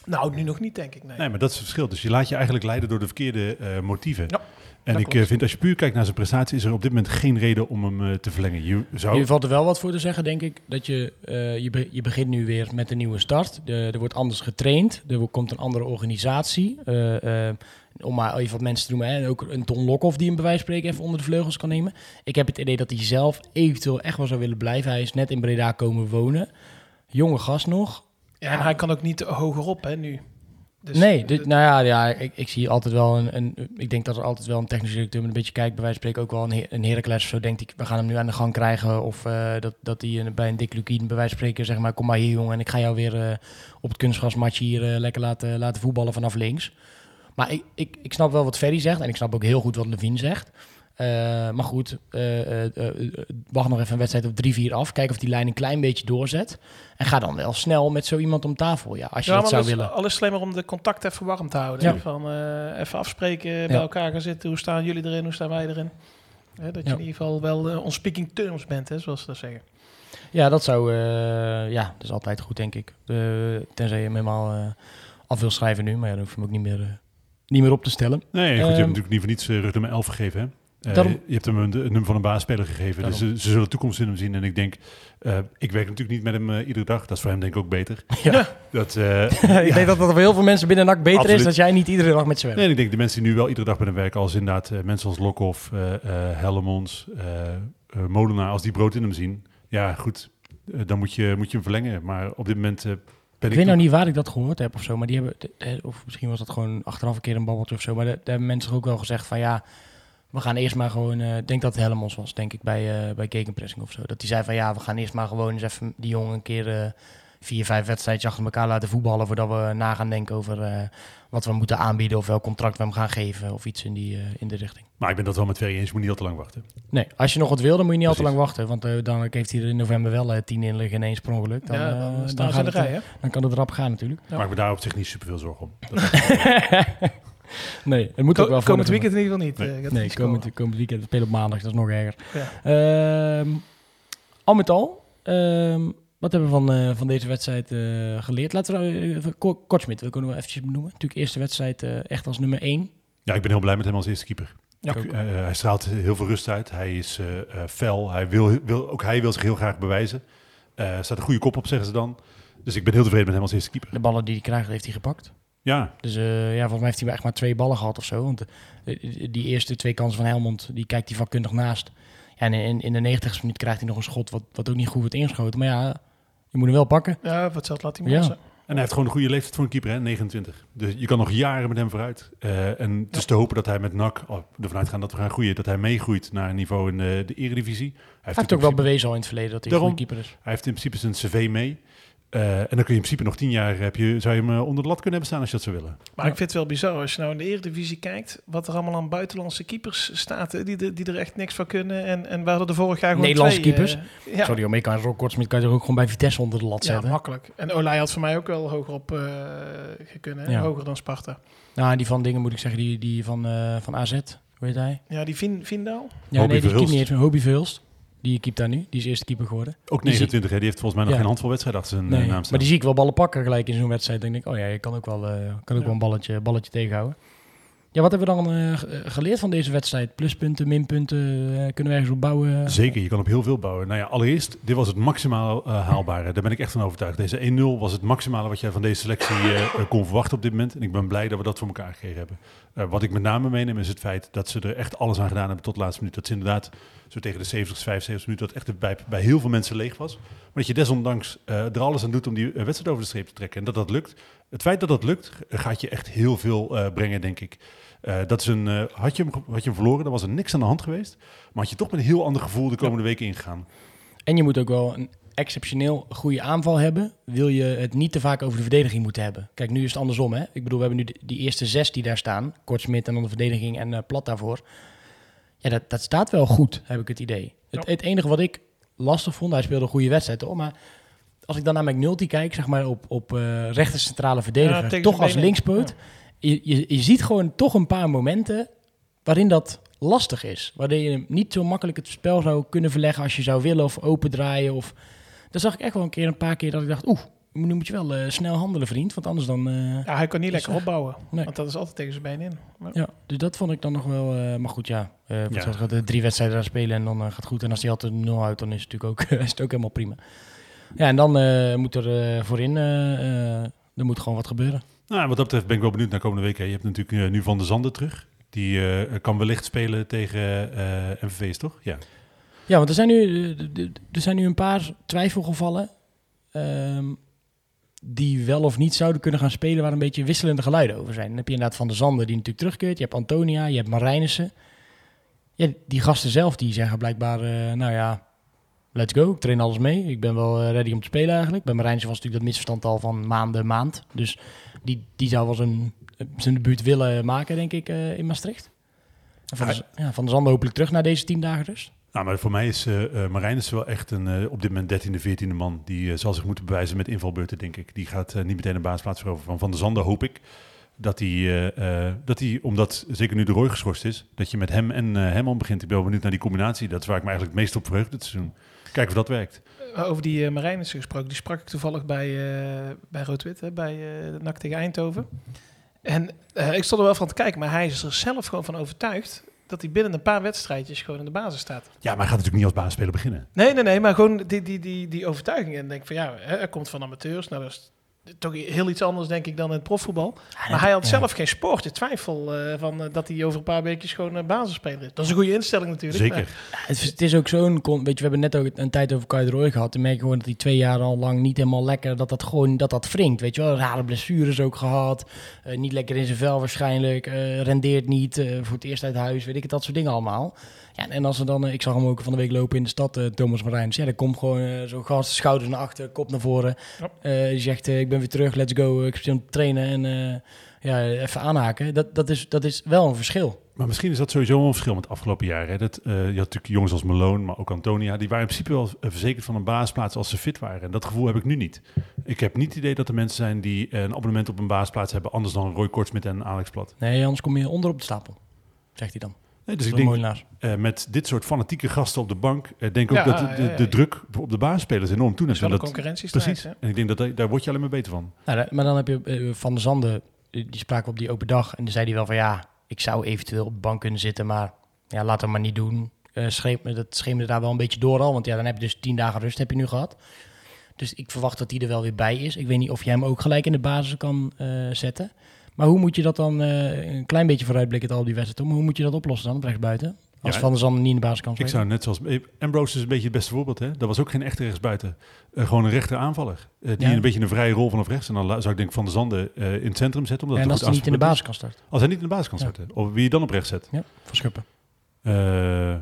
Nou, nu nog niet, denk ik. Nee. Nee, maar dat is het verschil. Dus je laat je eigenlijk leiden door de verkeerde eh, motieven. Ja, en dat ik eh, klopt. vind, als je puur kijkt naar zijn prestatie, is er op dit moment geen reden om hem eh, te verlengen. Je zou... Valt er wel wat voor te zeggen, denk ik. Dat je, eh, je, be- je begint nu weer met een nieuwe start. De, er wordt anders getraind. Er komt een andere organisatie. Om maar even wat mensen te noemen. Hè. Ook een Ton Lokhoff die een bewijs van spreken even onder de vleugels kan nemen. Ik heb het idee dat hij zelf eventueel echt wel zou willen blijven. Hij is net in Breda komen wonen. Jonge gast nog. Ja, en hij kan ook niet hogerop, hè, nu. Dus, nee, dit, nou ja, ja ik, ik zie altijd wel een, een... Ik denk dat er altijd wel een technisch directeur met een beetje kijkt. Bij wijze van spreken ook wel een, een Heracles of zo. Denkt ik, we gaan hem nu aan de gang krijgen. Of eh, dat, dat hij een- bij een Dick Lukien bij wijze van spreken zeg maar... Kom maar hier jongen en ik ga jou weer eh, op het kunstgrasmatje hier eh, lekker laten, laten voetballen vanaf links. Maar ik, ik, ik snap wel wat Ferry zegt. En ik snap ook heel goed wat Levine zegt. Eh, maar goed, eh, eh, wacht nog even een wedstrijd op 3-4 af. Kijk of die lijn een klein beetje doorzet. En ga dan wel snel met zo iemand om tafel. Ja, als je ja, dat maar zou alles, willen. alles slim maar om de contact even warm te houden. Ja. Van eh, even afspreken, bij elkaar gaan zitten. Hoe staan jullie erin? Hoe staan wij erin? Hè, dat je Ja. in ieder geval wel on speaking terms bent, hè, zoals ze dat zeggen. Ja, dat zou, eh, ja, dat is altijd goed, denk ik. Tenzij je hem helemaal eh, af wil schrijven nu, maar ja, dan hoef je hem ook niet meer, eh, niet meer op te stellen. Nee, goed, je Ehm, hebt natuurlijk niet voor niets uh, nummer 11 gegeven. Hè? Eh, je hebt hem een, een nummer van een baasspeler gegeven. Dus ze, ze zullen toekomst in hem zien. En ik denk, eh, ik werk natuurlijk niet met hem eh, iedere dag. Dat is voor hem denk ik ook beter. Ja. Dat, [laughs] ik ja. denk dat dat voor heel veel mensen binnen NAC beter Absoluut. is dat jij niet iedere dag met ze werkt. Nee, ik denk de mensen die nu wel iedere dag bij hem werken, als inderdaad mensen als Lokhoff, Hellemons, Molenaar, als die brood in hem zien, ja goed, dan moet je, moet je hem verlengen. Maar op dit moment ben Ik ik... weet nou niet waar ik dat gehoord heb of zo, maar die hebben, of misschien was dat gewoon achteraf een keer een babbeltje of zo, maar daar hebben mensen ook wel gezegd van ja, we gaan eerst maar gewoon, eh, ik denk dat het Helmons was, denk ik, bij, eh bij Gegenpressing of zo. Dat die zei van ja, we gaan eerst maar gewoon eens even die jongen een keer eh, vier, vijf wedstrijdjes achter elkaar laten voetballen voordat we na gaan denken over eh, wat we moeten aanbieden of welk contract we hem gaan geven of iets in die, eh, in de richting. Maar ik ben dat wel met twee eens, je moet niet al te lang wachten. Nee, als je nog wat wil, dan moet je niet al te lang wachten, want eh, dan heeft hij er in november wel eh, tien in liggen in één sprongeluk. Dan, ja, dan dan, ze gaat in de het, rij, hè? dan kan het rap gaan natuurlijk. Ja. Maar ik me daar op zich niet super veel zorgen om. [laughs] [laughs] Nee, het moet ook wel voor komend weekend in ieder geval niet. Nee. gaat Nee, komend, weekend spelen op maandag, dat is nog erger. Ja. Ehm, al met al, ehm, wat hebben we van, eh, van deze wedstrijd eh, geleerd? Laten we uh, even Ko- Kortsmit, we kunnen wel eventjes benoemen. Natuurlijk eerste wedstrijd eh, echt als nummer 1. ja, ik ben heel blij met hem als eerste keeper. Ja, Ik, hij straalt heel veel rust uit. Hij is fel. Hij wil, wil, ook hij wil zich heel graag bewijzen. Staat een goede kop op, zeggen ze dan. Dus ik ben heel tevreden met hem als eerste keeper. De ballen die hij krijgt, heeft hij gepakt. Ja, Dus eh, ja, volgens mij heeft hij maar echt maar twee ballen gehad of zo. Want eh, die eerste twee kansen van Helmond, die kijkt hij vakkundig naast. Ja, en in, in de 90 minuut krijgt hij nog een schot wat, wat ook niet goed wordt ingeschoten. Maar ja, je moet hem wel pakken. Ja, wat hetzelfde laat hij Ja. monsen. En hij heeft gewoon een goede leeftijd voor een keeper, hè? 29. Dus je kan nog jaren met hem vooruit. Eh, en het is te hopen dat hij met NAC, oh, ervan uitgaan dat we gaan groeien, dat hij meegroeit naar een niveau in de, de eredivisie. Hij Hij heeft ook wel bewezen al in het verleden dat hij een Daarom- goede keeper is. Hij heeft in principe zijn cv mee. Eh, en dan kun je in principe nog tien jaar, heb je, zou je hem eh, onder de lat kunnen hebben staan als je dat zou willen. Maar ik vind het wel bizar als je nou in de Eredivisie kijkt, wat er allemaal aan buitenlandse keepers staat, die, er- die er echt niks van kunnen. En, en waar er vorig jaar gewoon Nederlandse twee, keepers? eh, ja, Sorry, om ik kan je er ook gewoon bij Vitesse onder de lat ja, zetten. makkelijk. En Olij had voor mij ook wel hoger op eh hè? Ja. hoger dan Sparta. nou, die van dingen moet ik zeggen, die, die van, eh, van AZ, hoe heet hij? Ja, die Vin, Vindal. Ja, Hobie nee, die niet eens meer. Hobie Verhulst. Die keept daar nu. Die is eerste keeper geworden. Ook Die zie- 29, hè? die heeft volgens mij nog Ja. geen handvol wedstrijd achter zijn eh, Nee, naam maar staan. die zie ik wel ballen pakken gelijk in zo'n wedstrijd. Dan denk ik, oh ja, je kan ook wel, eh, kan ook Ja. wel een balletje, balletje tegenhouden. Ja, wat hebben we dan eh, ge- geleerd van deze wedstrijd? Pluspunten, minpunten, eh, kunnen we ergens op bouwen? Zeker, je kan op heel veel bouwen. Nou ja, allereerst, dit was het maximaal eh, haalbare. Daar ben ik echt van overtuigd. Deze 1-0 was het maximale wat jij van deze selectie kon verwachten op dit moment. En ik ben blij dat we dat voor elkaar gekregen hebben. Wat ik met name meeneem is het feit dat ze er echt alles aan gedaan hebben tot de laatste minuut. Dat ze inderdaad zo tegen de 70, 75 minuten, dat echt bij, bij heel veel mensen leeg was. Maar dat je desondanks er alles aan doet om die wedstrijd over de streep te trekken. En dat dat lukt. Het feit dat dat lukt, gaat je echt heel veel brengen, denk ik. Eh, dat is een, eh, had, je hem, had je hem verloren, dan was er niks aan de hand geweest. Maar had je toch met een heel ander gevoel de komende weken ingegaan. En je moet ook wel een exceptioneel goede aanval hebben. Wil je het niet te vaak over de verdediging moeten hebben. Kijk, nu is het andersom. Hè? Ik bedoel, we hebben nu de- die eerste zes die daar staan. Kortsmit en dan de verdediging en eh, Plat daarvoor. Ja, dat, dat staat wel goed, heb ik het idee. Het, Ja. het enige wat ik lastig vond, hij speelde een goede wedstrijd hoor. Maar als ik dan naar McNulty kijk, zeg maar op, op eh rechter centrale verdediger, Ja, toch als linkspoot. Je, je, je ziet gewoon toch een paar momenten waarin dat lastig is. Waarin je niet zo makkelijk het spel zou kunnen verleggen als je zou willen of opendraaien. Of... Daar zag ik echt wel een keer een paar keer dat ik dacht, oeh, nu moet je wel eh, snel handelen vriend, want anders dan... eh, Ja, hij kan niet Is lekker er- opbouwen, [laughs] Nee. want dat is altijd tegen zijn benen in. Maar- Ja, dus dat vond ik dan nog wel... eh, maar goed, ja, eh Ja. de drie wedstrijden daar spelen en dan eh, gaat het goed. En als die altijd nul houdt, dan is het natuurlijk ook, [laughs] is het ook helemaal prima. Ja, en dan eh, moet er eh, voorin... eh, eh, er moet gewoon wat gebeuren. Nou, wat dat betreft ben ik wel benieuwd naar komende week. hè. Je hebt natuurlijk eh, nu Van der Zanden terug. Die eh, kan wellicht spelen tegen eh MVV's, toch? Ja. Ja, want er zijn nu, er zijn nu een paar twijfelgevallen. ehm, die wel of niet zouden kunnen gaan spelen, waar een beetje wisselende geluiden over zijn. Dan heb je inderdaad Van der Zanden, die natuurlijk terugkeert. Je hebt Antonia, je hebt Marijnissen. Ja, die gasten zelf, die zeggen blijkbaar, nou ja, let's go. Ik train alles mee. Ik ben wel eh, ready om te spelen eigenlijk. Bij Marijnissen was natuurlijk dat misverstand al van maanden, maand. Dus die, die zou wel zijn, zijn debuut willen maken, denk ik, eh, in Maastricht. En van, ja, van der Zanden hopelijk terug naar deze tien dagen rust. Nou, maar voor mij is eh eh Marijnissen wel echt een, eh, op dit moment 13e, 14e man. Die eh, zal zich moeten bewijzen met invalbeurten, denk ik. Die gaat eh, niet meteen een baasplaats veroveren. Van Van der Zanden hoop ik dat hij, eh, eh, dat hij, omdat zeker nu de Roy geschorst is, dat je met hem en eh Hemman begint. Ik ben wel benieuwd naar die combinatie. Dat is waar ik me eigenlijk het meest op verheug dit seizoen. Kijken of dat werkt. Over die uh, Marijnissen gesproken, die sprak ik toevallig bij, uh, bij Rood-Wit, bij uh, NAC tegen Eindhoven. En uh, ik stond er wel van te kijken, maar hij is er zelf gewoon van overtuigd dat hij binnen een paar wedstrijdjes gewoon in de basis staat. Ja, maar hij gaat natuurlijk niet als baasspeler beginnen. Nee, nee, nee, maar gewoon die, die, die, die overtuiging. En denk van ja, hè, hij komt van amateurs, nou dat is toch heel iets anders denk ik dan in het profvoetbal. Ja, maar hij had ja. zelf geen spoortje twijfel uh, van uh, dat hij over een paar weekjes gewoon uh, basisspeler is. Dat is een goede instelling natuurlijk. Zeker. Ja, het, is, het, is, ook zo'n, weet je, we hebben net ook een tijd over Kai de Roy gehad. Dan merk je gewoon dat hij twee jaar al lang niet helemaal lekker, dat dat gewoon, dat dat wringt. Weet je wel, rare blessures ook gehad. Uh, niet lekker in zijn vel waarschijnlijk. Uh, rendeert niet, voor het eerst uit huis, weet ik het, dat soort dingen allemaal. Ja, en als er dan, ik zag hem ook van de week lopen in de stad, uh, Thomas Marijns. Ja, dan komt gewoon uh, zo'n gast, schouders naar achter, kop naar voren. Ja. Uh, die zegt, ik ben weer terug, let's go. Ik speel trainen en ja, even aanhaken. Dat, dat, is, dat is wel een verschil. Maar misschien is dat sowieso wel een verschil met de afgelopen jaren. Hè? Dat, je had natuurlijk jongens als Malone, maar ook Antonia. Die waren in principe wel verzekerd van een baasplaats als ze fit waren. En dat gevoel heb ik nu niet. Ik heb niet het idee dat er mensen zijn die een abonnement op een baasplaats hebben... anders dan Roy Kortsmit en Alex Plat. Nee, anders kom je onder op de stapel, zegt hij dan. Nee, dus ik denk, uh, met dit soort fanatieke gasten op de bank, uh, denk ik ook dat de, de, de, druk op de baasspelers enorm toeneemt. Dat is wel een concurrentiestrijd. Precies. Hè? En ik denk dat daar, word je alleen maar beter van. Nou, maar dan heb je uh, Van der Zanden, die spraken op die open dag. En dan zei hij wel van ja, ik zou eventueel op de bank kunnen zitten, maar ja, laat hem maar niet doen. Uh, schreef, dat scheemde daar wel een beetje door al, want ja, dan heb je dus tien dagen rust heb je nu gehad. Dus ik verwacht dat hij er wel weer bij is. Ik weet niet of je hem ook gelijk in de basis kan uh, zetten. Maar hoe moet je dat dan, eh, een klein beetje vooruitblikken al die wedstrijd, maar hoe moet je dat oplossen dan op rechtsbuiten? Als Ja, Van der Zanden niet in de basis kan Ik spelen. zou net zoals... eh, Ambrose is een beetje het beste voorbeeld. Hè? Dat was ook geen echte rechtsbuiten. Eh, gewoon een rechter aanvaller. Eh, die Ja. een beetje een vrije rol vanaf rechts. En dan zou ik denk Van de Zanden eh, in het centrum zetten. Omdat en als hij niet in de basis kan starten. Als hij niet in de basis kan Ja. starten. Of wie je dan op rechts zet. Ja, voor Schuppen. Eh, nou,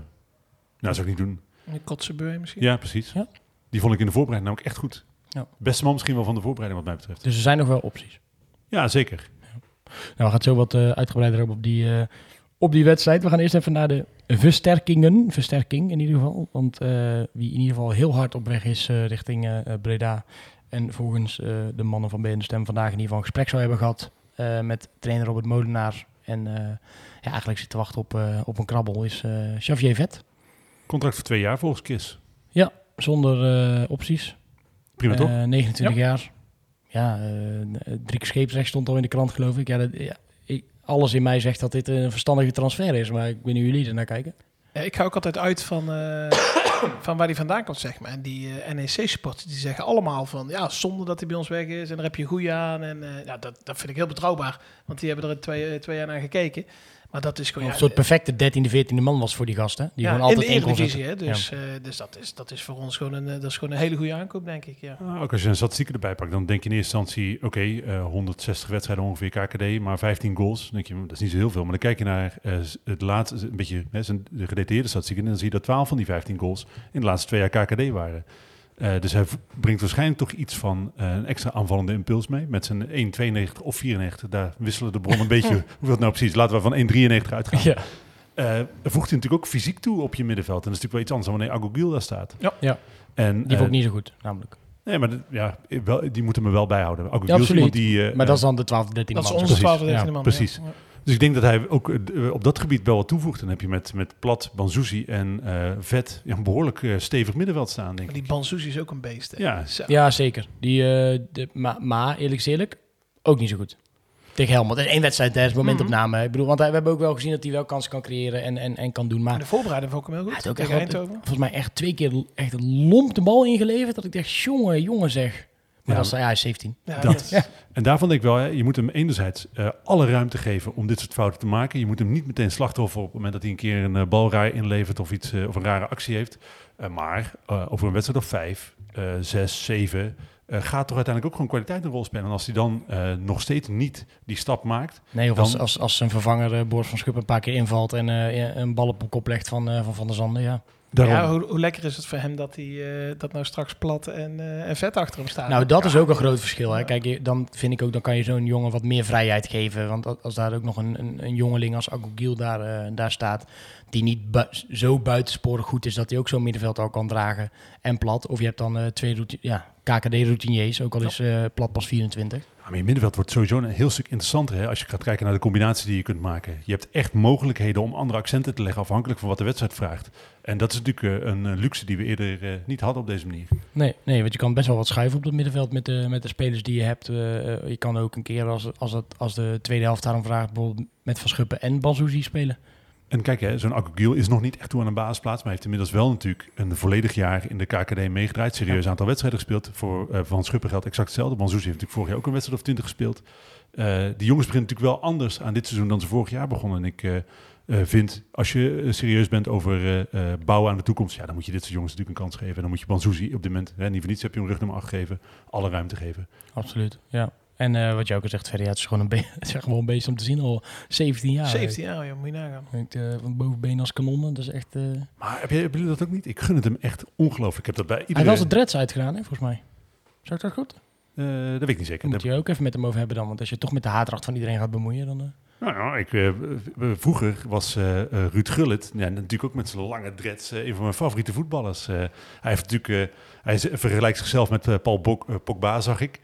dat zou ik niet doen. Een Kotzebue misschien. Ja, precies. Ja. Die vond ik in de voorbereiding namelijk echt goed. Ja. Beste man misschien wel van de voorbereiding wat mij betreft. Dus er zijn nog wel opties. Ja, zeker. Nou, we gaan het zo wat eh, uitgebreider op, op, die, eh, op die wedstrijd. We gaan eerst even naar de versterkingen. Versterking in ieder geval. Want eh, wie in ieder geval heel hard op weg is richting Breda. En volgens de mannen van BN Stem vandaag in ieder geval een gesprek zou hebben gehad eh, met trainer Robert Molenaar. En ja, eigenlijk zit te wachten op, op een krabbel is Xavier Vet. Contract voor twee jaar volgens KIS. Zonder eh, opties. Prima toch? Eh, 29 jaar. Ja, eh, drie keer scheepsrecht stond al in de krant, geloof ik. Ja, dat, ja ik, alles in mij zegt dat dit een verstandige transfer is, maar ik niet hoe jullie er naar kijken. Ja, ik ga ook altijd uit van, eh, [coughs] van waar hij vandaan komt, zeg maar. En die eh, NEC-supporters die zeggen allemaal van... ja, zonde dat hij bij ons weg is en daar heb je goeie aan. En eh, ja, dat, dat vind ik heel betrouwbaar. Want die hebben er twee, eh, twee jaar naar gekeken. Maar dat is gewoon... een soort perfecte 13e, 14e man was voor die gasten. Die ja, gewoon in altijd de Eredivisie, zetten. hè. Dus, eh, dus dat, is, dat is voor ons gewoon een, eh, dat is gewoon een hele goede aankoop, denk ik. Ja. Ah, ook als je een statistieken erbij pakt, dan denk je in eerste instantie, oké, eh, 160 wedstrijden ongeveer KKD, maar 15 goals. Dan denk je, dat is niet zo heel veel. Maar dan kijk je naar eh, het laatste, een beetje hè, zijn de gedetailleerde statistieken, en dan zie je dat 12 van die 15 goals in de laatste twee jaar KKD waren. Eh, dus hij brengt waarschijnlijk toch iets van eh, een extra aanvallende impuls mee. Met zijn 1,92 of 94, daar wisselen de bronnen een beetje. [laughs] Hoeveel het nou precies? Laten we van 1,93 uitgaan. Ja. Eh, voegt hij natuurlijk ook fysiek toe op je middenveld. En dat is natuurlijk wel iets anders dan wanneer Agogil daar staat. Ja. Ja. En, Die vond ik niet zo goed, namelijk. Nee, maar ja, wel, die moeten me wel bijhouden. Agogil Ja, is absoluut. iemand die... eh, Maar dat is dan de 12e, 13e Dat is man. onze precies. 12 Ja, man. precies. Ja. Dus ik denk dat hij ook eh, op dat gebied wel wat toevoegt. Dan heb je met, met Plat, Banzuzi en eh, Vet ja, een behoorlijk eh, stevig middenveld staan, denk Maar ik. die Bansuzi is ook een beest. Hè. Ja. Zo. Ja, zeker. Die, eh, de, maar, maar eerlijk is eerlijk, ook niet zo goed. Tegen Helmond. En één wedstrijd, daar is momentopname. Ik bedoel, want we hebben ook wel gezien dat hij wel kansen kan creëren en, en, en kan doen. En Maar de voorbereiding vond ik hem heel hij goed. heeft ook echt volgens mij echt twee keer echt een lomp de bal ingeleverd. Dat ik dacht, jongen, jongen zeg. Maar Ja, dat is, ja, hij is 17. Ja, Dat. En daarvan denk ik wel, hè, je moet hem enerzijds eh, alle ruimte geven om dit soort fouten te maken. Je moet hem niet meteen slachtoffer op het moment dat hij een keer een uh, bal raar inlevert of, iets, eh, of een rare actie heeft. Eh, maar eh, over een wedstrijd of vijf, eh, zes, zeven, eh, gaat toch uiteindelijk ook gewoon kwaliteit een rol spelen. En als hij dan eh, nog steeds niet die stap maakt, Nee, of Dan- als, als, als zijn vervanger Boris van Schuppen een paar keer invalt en een bal op de kop legt van Van, van der Zanden, ja. Daarom. Ja, hoe, hoe, lekker is het voor hem dat hij uh, dat nou straks plat en, uh, en vet achter hem staat. Nou, dat ja. is ook een groot verschil. Hè. Kijk, dan vind ik ook, dan kan je zo'n jongen wat meer vrijheid geven. Want als daar ook nog een, een, een jongeling als Agogil daar, uh, daar staat, die niet bu zo buitensporig goed is dat hij ook zo'n middenveld al kan dragen en plat. Of je hebt dan twee ja, KKD-routiniers, ook al is plat pas 24. Maar je middenveld wordt sowieso een heel stuk interessanter hè, als je gaat kijken naar de combinatie die je kunt maken. Je hebt echt mogelijkheden om andere accenten te leggen afhankelijk van wat de wedstrijd vraagt. En dat is natuurlijk uh, een luxe die we eerder uh, niet hadden op deze manier. Nee, nee, want je kan best wel wat schuiven op het middenveld met de, met de spelers die je hebt. Je kan ook een keer als, als, het, als de tweede helft daarom vraagt, bijvoorbeeld met Van Schuppen en Banzuzi spelen. En kijk, zo'n Akugil is nog niet echt toe aan een basisplaats, maar heeft inmiddels wel natuurlijk een volledig jaar in de KKD meegedraaid. Serieus ja. aantal wedstrijden gespeeld. Voor uh, Van Schuppen geldt exact hetzelfde. Banzuzi heeft natuurlijk vorig jaar ook een wedstrijd of twintig gespeeld. Uh, die jongens beginnen natuurlijk wel anders aan dit seizoen dan ze vorig jaar begonnen. En ik uh, vind, als je serieus bent over bouwen aan de toekomst, ja, dan moet je dit soort jongens natuurlijk een kans geven. En dan moet je Banzuzi op dit moment, hè, niet voor niets heb je een rugnummer 8 gegeven, alle ruimte geven. Absoluut, ja. En uh, wat je ook al zegt, ja, het is gewoon een, be- [laughs] het is gewoon een beest om te zien al 17 jaar. 17 jaar, ja, moet je nagaan. Ik, uh, van bovenbeen als kanonnen, dat is echt... Uh... Maar heb, je, jullie dat ook niet? Ik gun het hem echt ongelooflijk. Ik heb dat bij iedereen... Hij was het dreads uitgedaan, hè, volgens mij. Zeg ik dat goed? Uh, dat weet ik niet zeker. Moet je ook even met hem over hebben dan, want als je toch met de haardracht van iedereen gaat bemoeien, dan... Nou ja, ik, uh, vroeger was uh, Ruud Gullit, ja, natuurlijk ook met zijn lange dreads, uh, een van mijn favoriete voetballers. hij heeft natuurlijk, hij vergelijkt zichzelf met Paul Bok, Pogba, zag ik.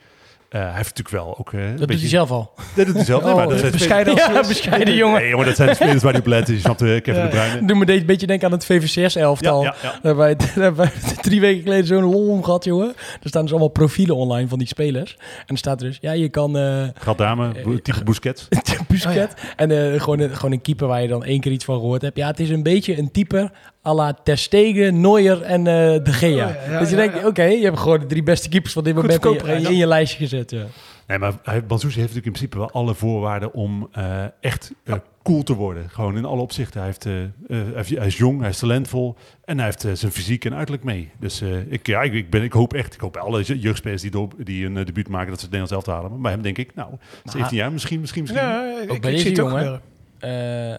Uh, hij heeft natuurlijk wel ook. Uh, [laughs] dat doet hij zelf al. Dat doet hij zelf. Oh, nee, maar dat zijn bescheiden, [laughs] ja, bescheiden jongen. Nee, jongen, dat zijn de spelers waar die op letten. Je snapt uh, Kevin de Bruyne. Doe me deze beetje denken aan het VVCS-elftal. Ja, ja, ja. [laughs] Daar hebben wij drie weken geleden zo'n lol om gehad, jongen. Er staan dus allemaal profielen online van die spelers. En er staat dus, ja, je kan... Uh, Galdame, type Busquets. Busquets. Oh, ja. En uh, gewoon, een, gewoon een keeper waar je dan één keer iets van gehoord hebt. Ja, het is een beetje een type à la Ter Stegen, Neuer en uh, De Gea. Oh, ja, ja, dus je denkt, oké, okay, je hebt gewoon de drie beste keepers van dit moment in, in, je lijstje gezet. Ja. Nee, maar hij, Banzuzi heeft natuurlijk in principe wel alle voorwaarden om eh, echt eh, cool te worden. Gewoon in alle opzichten. Hij, heeft, eh, eh, hij, is jong, hij is talentvol en hij heeft eh, zijn fysiek en uiterlijk mee. Dus eh, ik, ja, ik, ik, ben, ik hoop echt, ik hoop bij alle je- jeugdspelers die, door, die een eh, debuut maken, dat ze het Nederlands elftal halen. Maar bij hem denk ik, nou, 17 jaar, misschien, misschien, misschien. Ja, ik, Ook bij zie deze jongen. Eh,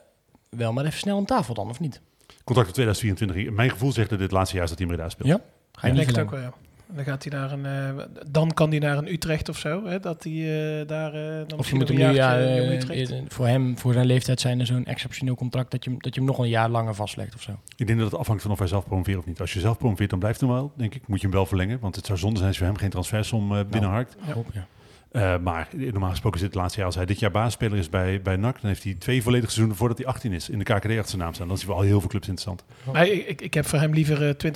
wel, maar even snel aan tafel dan, of niet? Contract tot 2024. Mijn gevoel zegt dat dit het laatste jaar is dat hij in Breda speelt. Ja? Ga Ik je ook wel, ja. Dan, gaat hij naar een, eh, dan kan hij naar een Utrecht of zo. Hè, dat hij eh, daar eh, dan Of je moet hem een nu, ja, voor hem, voor zijn leeftijd zijn er zo'n exceptioneel contract dat je, hem- dat je hem nog een jaar langer vastlegt of zo. Ik denk dat het afhangt van of hij zelf promoveert of niet. Als je zelf promoveert, dan blijft hij wel, denk ik. Moet je hem wel verlengen, want het zou zonde zijn als je voor hem geen transfersom eh binnenharkt. Ja. Hoop, ja. Eh, maar normaal gesproken is dit het laatste jaar. Als hij dit jaar basisspeler is bij, bij NAC, dan heeft hij twee volledige seizoenen voordat hij 18 is. In de KKD achter zijn naam staan. Dan is hij voor al heel veel clubs interessant. Maar ik, ik, ik heb voor hem liever eh,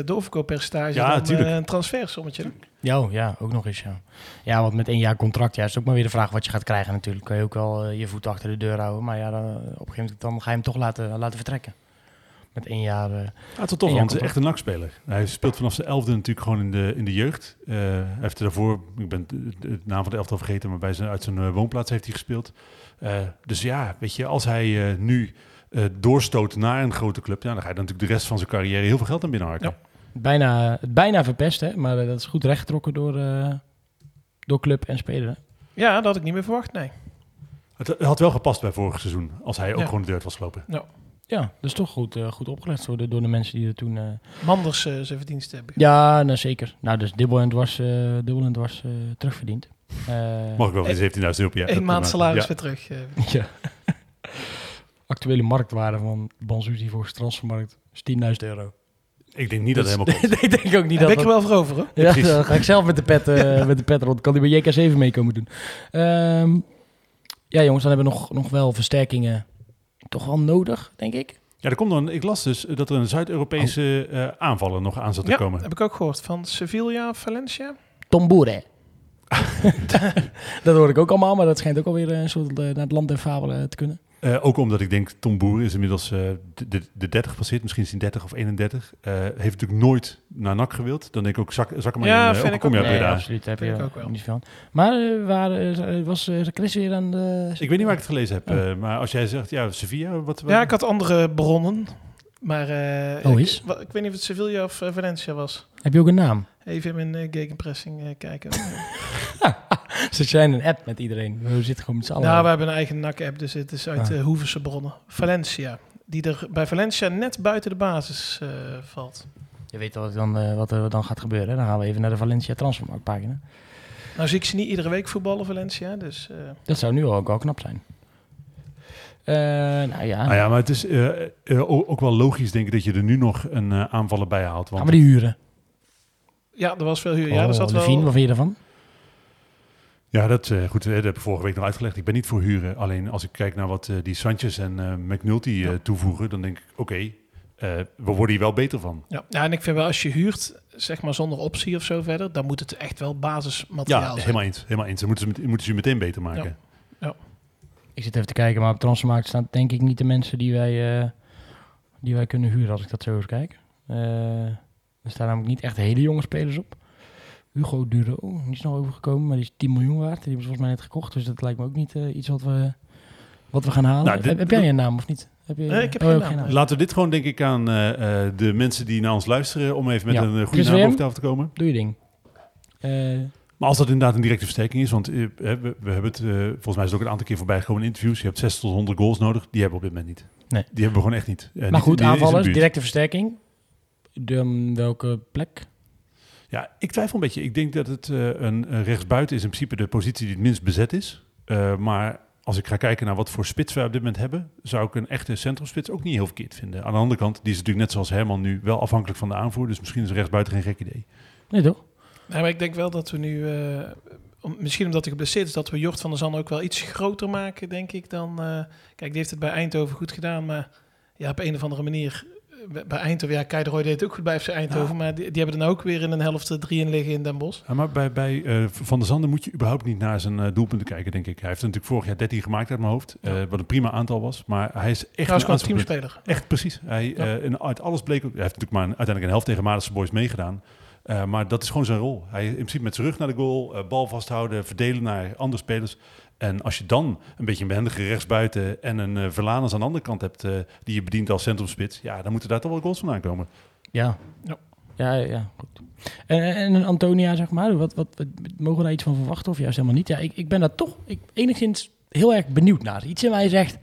20% doorverkooppercentage Ja, dan tuurlijk. eh, een transfersommetje. Ja, oh, ja, ook nog eens, ja. Ja, want met één jaar contract, ja, is ook maar weer de vraag wat je gaat krijgen natuurlijk. Kun je ook wel eh, je voet achter de deur houden. Maar ja, dan, eh, op een gegeven moment dan ga je hem toch laten, laten vertrekken. Met één jaar... eh, Ja, het is toch, Ja, want hij is echt een NAC-speler. Hij speelt vanaf zijn elfde natuurlijk gewoon in de, in de jeugd. Eh, hij heeft daarvoor, ik ben de, naam van de elftal vergeten, maar bij zijn, uit zijn eh, woonplaats heeft hij gespeeld. Eh, dus ja, weet je, als hij eh, nu eh, doorstoot naar een grote club, ja, dan ga je dan natuurlijk de rest van zijn carrière heel veel geld aan binnenharken. Ja. bijna, bijna verpest, hè. Maar dat is goed rechtgetrokken door, eh, door club en speler. Ja, dat had ik niet meer verwacht, nee. Het had wel gepast bij vorig seizoen, als hij ook Ja. gewoon de deur was gelopen. Ja, dat is toch goed, eh, goed opgelegd door de, door de mensen die er toen... eh, Manders eh, zijn verdiensten hebben. Ja, nou zeker. Nou, dus dubbel en dwars, eh dubbel en dwars eh, terugverdiend. Eh, Mag ik wel die 17.000 euro per jaar. Eén maand salaris Ja. weer terug. [laughs] ja. Actuele marktwaarde van Banzuzi volgens Transfermarkt is 10.000 euro. Ik denk niet dat het Dus- helemaal [laughs] klopt. ik denk ook niet dat... ik er wel voor over, hoor. Ja, dan ga ik zelf met de pet, eh, [laughs] met de pet rond. Kan die bij JK7 mee komen doen. Ehm, ja, jongens, dan hebben we nog, nog wel versterkingen toch wel nodig, denk ik. Ja, er komt dan, ik las dus dat er een Zuid-Europese eh, aanvaller nog aan zat te Ja, komen. heb ik ook gehoord. Van Sevilla Valencia. Tombure. [laughs] [laughs] dat hoor ik ook allemaal, maar dat schijnt ook alweer een soort eh, naar het land der fabelen te kunnen. Eh, ook omdat ik denk, Tom Boer is inmiddels eh, de, de, de 30 gepasseerd. Misschien is hij 30 of 31. Eh, heeft natuurlijk nooit naar NAC gewild. Dan denk ik ook, zak, zak hem maar Ja, in. vind ik kom je Breda. absoluut. Daar heb Vind je ik ook wel. niet aan. Maar waar was uh, Chris weer aan de... Ik weet niet waar ik het gelezen heb. eh, maar als jij zegt, ja, Sevilla, wat... Ja, ik had andere bronnen. Maar eh, Oh, ik, ik weet niet of het Sevilla of Valencia was. Heb je ook een naam? Even in mijn uh, gegenpressing eh, kijken. [laughs] [laughs] [laughs] Ze zijn een app met iedereen. We zitten gewoon met z'n allen. nou, we hebben een eigen NAC-app, dus het is uit Ah. eh Hoevense bronnen. Valencia. Die er bij Valencia net buiten de basis eh, valt. Je weet wat, dan, eh, wat er dan gaat gebeuren. hè? Dan gaan we even naar de Valencia transfermarktpagina. Nou zie ik ze niet iedere week voetballen, Valencia. Dus eh, Dat zou nu al ook wel knap zijn. Eh, nou ja, Nou ja, maar het is ook wel logisch, denk ik, dat je er nu nog een eh, aanvaller bij haalt. Want gaan we die huren? ja, er was veel huur. Oh, Ja, er zat wel... Levine, wat vind je ervan? Ja, dat, eh, goed, eh, dat heb ik vorige week nog uitgelegd. Ik ben niet voor huren. Alleen als ik kijk naar wat eh, die Sanchez en eh, McNulty eh, toevoegen, dan denk ik, oké, eh, we worden hier wel beter van. Ja. ja, en ik vind wel als je huurt, zeg maar zonder optie of zo verder, dan moet het echt wel basismateriaal Ja, zijn. helemaal eens. Helemaal eens. Dan moeten ze, met- moeten ze je meteen beter maken. Ik zit even te kijken, maar op Transfermarkt staan denk ik niet de mensen die wij, eh, die wij kunnen huren, als ik dat zo eens kijk. Eh, er staan namelijk niet echt hele jonge spelers op. Hugo Duro, die is nog overgekomen, maar die is 10 miljoen waard. Die hebben ze volgens mij net gekocht, dus dat lijkt me ook niet eh, iets wat we, wat we gaan halen. Nou, dit- heb, heb jij een naam of niet? Heb je, Nee, ik heb oh, geen naam. Laten we dit gewoon, denk ik, aan eh, eh, de mensen die naar ons luisteren, om even met Ja. een goede Chris naam boven tafel te komen. Doe je ding. Eh, Maar als dat inderdaad een directe versterking is, want we, we hebben het, eh, volgens mij is het ook een aantal keer voorbij gekomen in interviews, je hebt 60 tot 100 goals nodig, die hebben we op dit moment niet. Nee. Die hebben we gewoon echt niet. Maar niet- goed, aanvallers, directe versterking. De, welke plek? Ja, ik twijfel een beetje. Ik denk dat het eh, een, een rechtsbuiten is in principe de positie die het minst bezet is. Eh, maar als ik ga kijken naar wat voor spits wij op dit moment hebben, zou ik een echte centrumspits ook niet heel verkeerd vinden. Aan de andere kant, die is natuurlijk net zoals Herman nu wel afhankelijk van de aanvoer. Dus misschien is rechtsbuiten geen gek idee. Nee toch? Nee, maar ik denk wel dat we nu, eh, om, misschien omdat hij geblesseerd is, dat we Jort van der Zand ook wel iets groter maken, denk ik, dan... eh, kijk, die heeft het bij Eindhoven goed gedaan, maar ja, op een of andere manier... eh, bij- Eindhoven, ja, Keideroy deed het ook goed bij FC Eindhoven, maar die, die hebben dan ook weer in een helft er drie in liggen in Den Bosch. Ja, maar bij, bij eh, Van der Zanden moet je überhaupt niet naar zijn eh, doelpunten kijken, denk ik. Hij heeft natuurlijk vorig jaar 13 gemaakt uit mijn hoofd, eh, wat een prima aantal was. Maar hij is echt een teamspeler. Echt precies. Hij, eh, en uit alles bleek. Hij heeft natuurlijk maar een- uiteindelijk een helft tegen Madense Boys meegedaan. Eh, maar dat is gewoon zijn rol. Hij in principe met zijn rug naar de goal, eh, bal vasthouden, verdelen naar andere spelers. En als je dan een beetje een behendige rechtsbuiten en een uh, Verlaners aan de andere kant hebt... eh, die je bedient als centrumspits... ja, dan moeten daar toch wel goals vandaan komen. Ja. Ja. Ja, ja, goed. En, en een Antonia, zeg maar, wat, wat, wat- mogen we daar iets van verwachten of juist helemaal niet? Ja, ik, ik ben daar toch ik, enigszins heel erg benieuwd naar. Iets in mij zegt,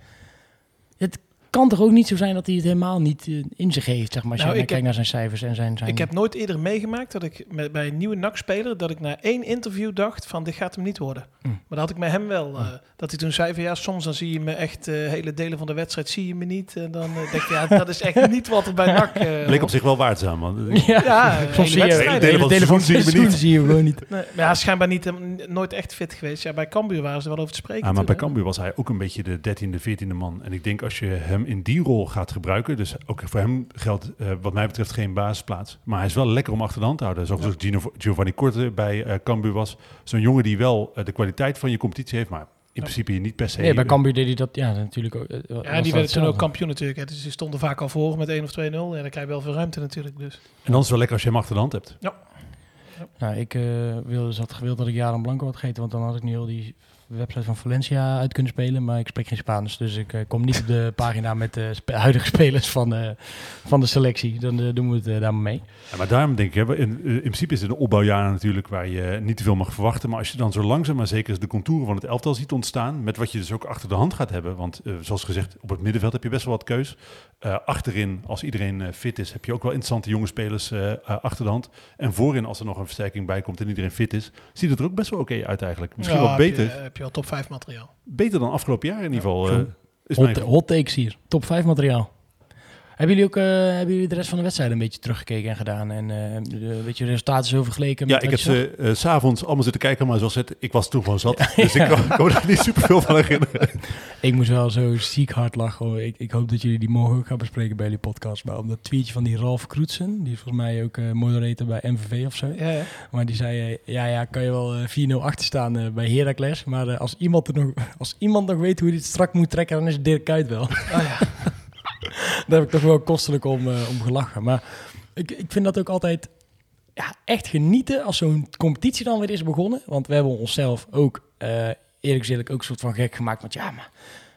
kan toch ook niet zo zijn dat hij het helemaal niet eh, in zich heeft, zeg maar, als Nou, je ik kijkt heb- naar zijn cijfers en zijn... zijn Ik heb nooit eerder meegemaakt dat ik met, bij een nieuwe NAC-speler... dat ik na één interview dacht van dit gaat hem niet worden. Hm. Maar dat had ik met hem wel. eh, dat hij toen zei van ja, soms dan zie je me echt... eh, hele delen van de wedstrijd zie je me niet. En dan denk ik, ja, dat is echt [laughs] niet wat er bij NAC... eh, Bleek op zich wel waard te zijn, man. Ja, Ja, soms zie je wedstrijden. de hele delen van zie je me niet. zie je gewoon niet. [laughs] Nee, maar ja, schijnbaar niet, nooit echt fit geweest. Ja, bij Cambuur waren ze er wel over te spreken. Ja, maar bij toen. Cambuur was hij ook een beetje de 13e, 14e man. En ik denk als je hem in die rol gaat gebruiken, dus ook voor hem geldt eh, wat mij betreft geen basisplaats. Maar hij is wel lekker om achter de hand te houden. Zoals ook Gino, Giovanni Korte bij eh Cambuur was. Zo'n jongen die wel eh, de kwaliteit van je competitie heeft, maar in principe niet per se... Nee, bij Cambuur deed hij dat, ja, natuurlijk ook. Ja, die werden toen ook kampioen natuurlijk. Hè. Dus die stonden vaak al voor met 1 of 2-0. En dan krijg je wel veel ruimte natuurlijk. Dus. En dan is het wel lekker als je hem achter de hand hebt. Nou, ik eh wilde, had gewild dat ik Jaron Blanco had gegeten, want dan had ik nu al die website van Valencia uit kunnen spelen. Maar ik spreek geen Spaans, dus ik eh, kom niet op de [laughs] pagina met de spe- huidige spelers van, eh, van de selectie. Dan eh, doen we het eh, daar maar mee. Ja, maar daarom denk ik, hè, in, in principe is het een opbouwjaar natuurlijk waar je niet te veel mag verwachten. Maar als je dan zo langzaam maar zeker de contouren van het elftal ziet ontstaan, met wat je dus ook achter de hand gaat hebben. Want eh, zoals gezegd, op het middenveld heb je best wel wat keus. Eh, achterin, als iedereen eh, fit is, heb je ook wel interessante jonge spelers eh, achter de hand. En voorin, als er nog een versterking bij komt en iedereen fit is, ziet het er ook best wel oké uit eigenlijk. Misschien Ja, wel heb je- beter, Heb je, wel top 5 materiaal. beter dan afgelopen jaar in ieder geval. zo. eh, is mijn Hot, hot takes hier, top 5 materiaal. Hebben jullie ook eh, hebben jullie de rest van de wedstrijd een beetje teruggekeken en gedaan? En eh de, weet je, resultaten zo vergeleken? Ja, ik heb ze eh, s s'avonds allemaal zitten kijken, maar zoals het, ik was toen gewoon zat. Dus ik [laughs] me daar niet superveel van herinneren. Ik moest wel zo ziek hard lachen. hoor. Ik, ik hoop dat jullie die morgen ook gaan bespreken bij jullie podcast. Maar om dat tweetje van die Ralf Kroetsen, die is volgens mij ook eh moderator bij MVV of zo. Ja, ja. Maar die zei, eh, ja, ja, kan je wel eh, 4-0 achter staan eh, bij Heracles. Maar eh, als, iemand er nog, als iemand nog weet hoe hij het strak moet trekken, dan is het Dirk Kuyt wel. Oh, ja. [laughs] [laughs] Daar heb ik toch wel kostelijk om, eh, om gelachen. Maar ik, ik vind dat ook altijd ja, echt genieten als zo'n competitie dan weer is begonnen. Want we hebben onszelf ook, eh eerlijk gezegd, ook een soort van gek gemaakt. Want ja, maar,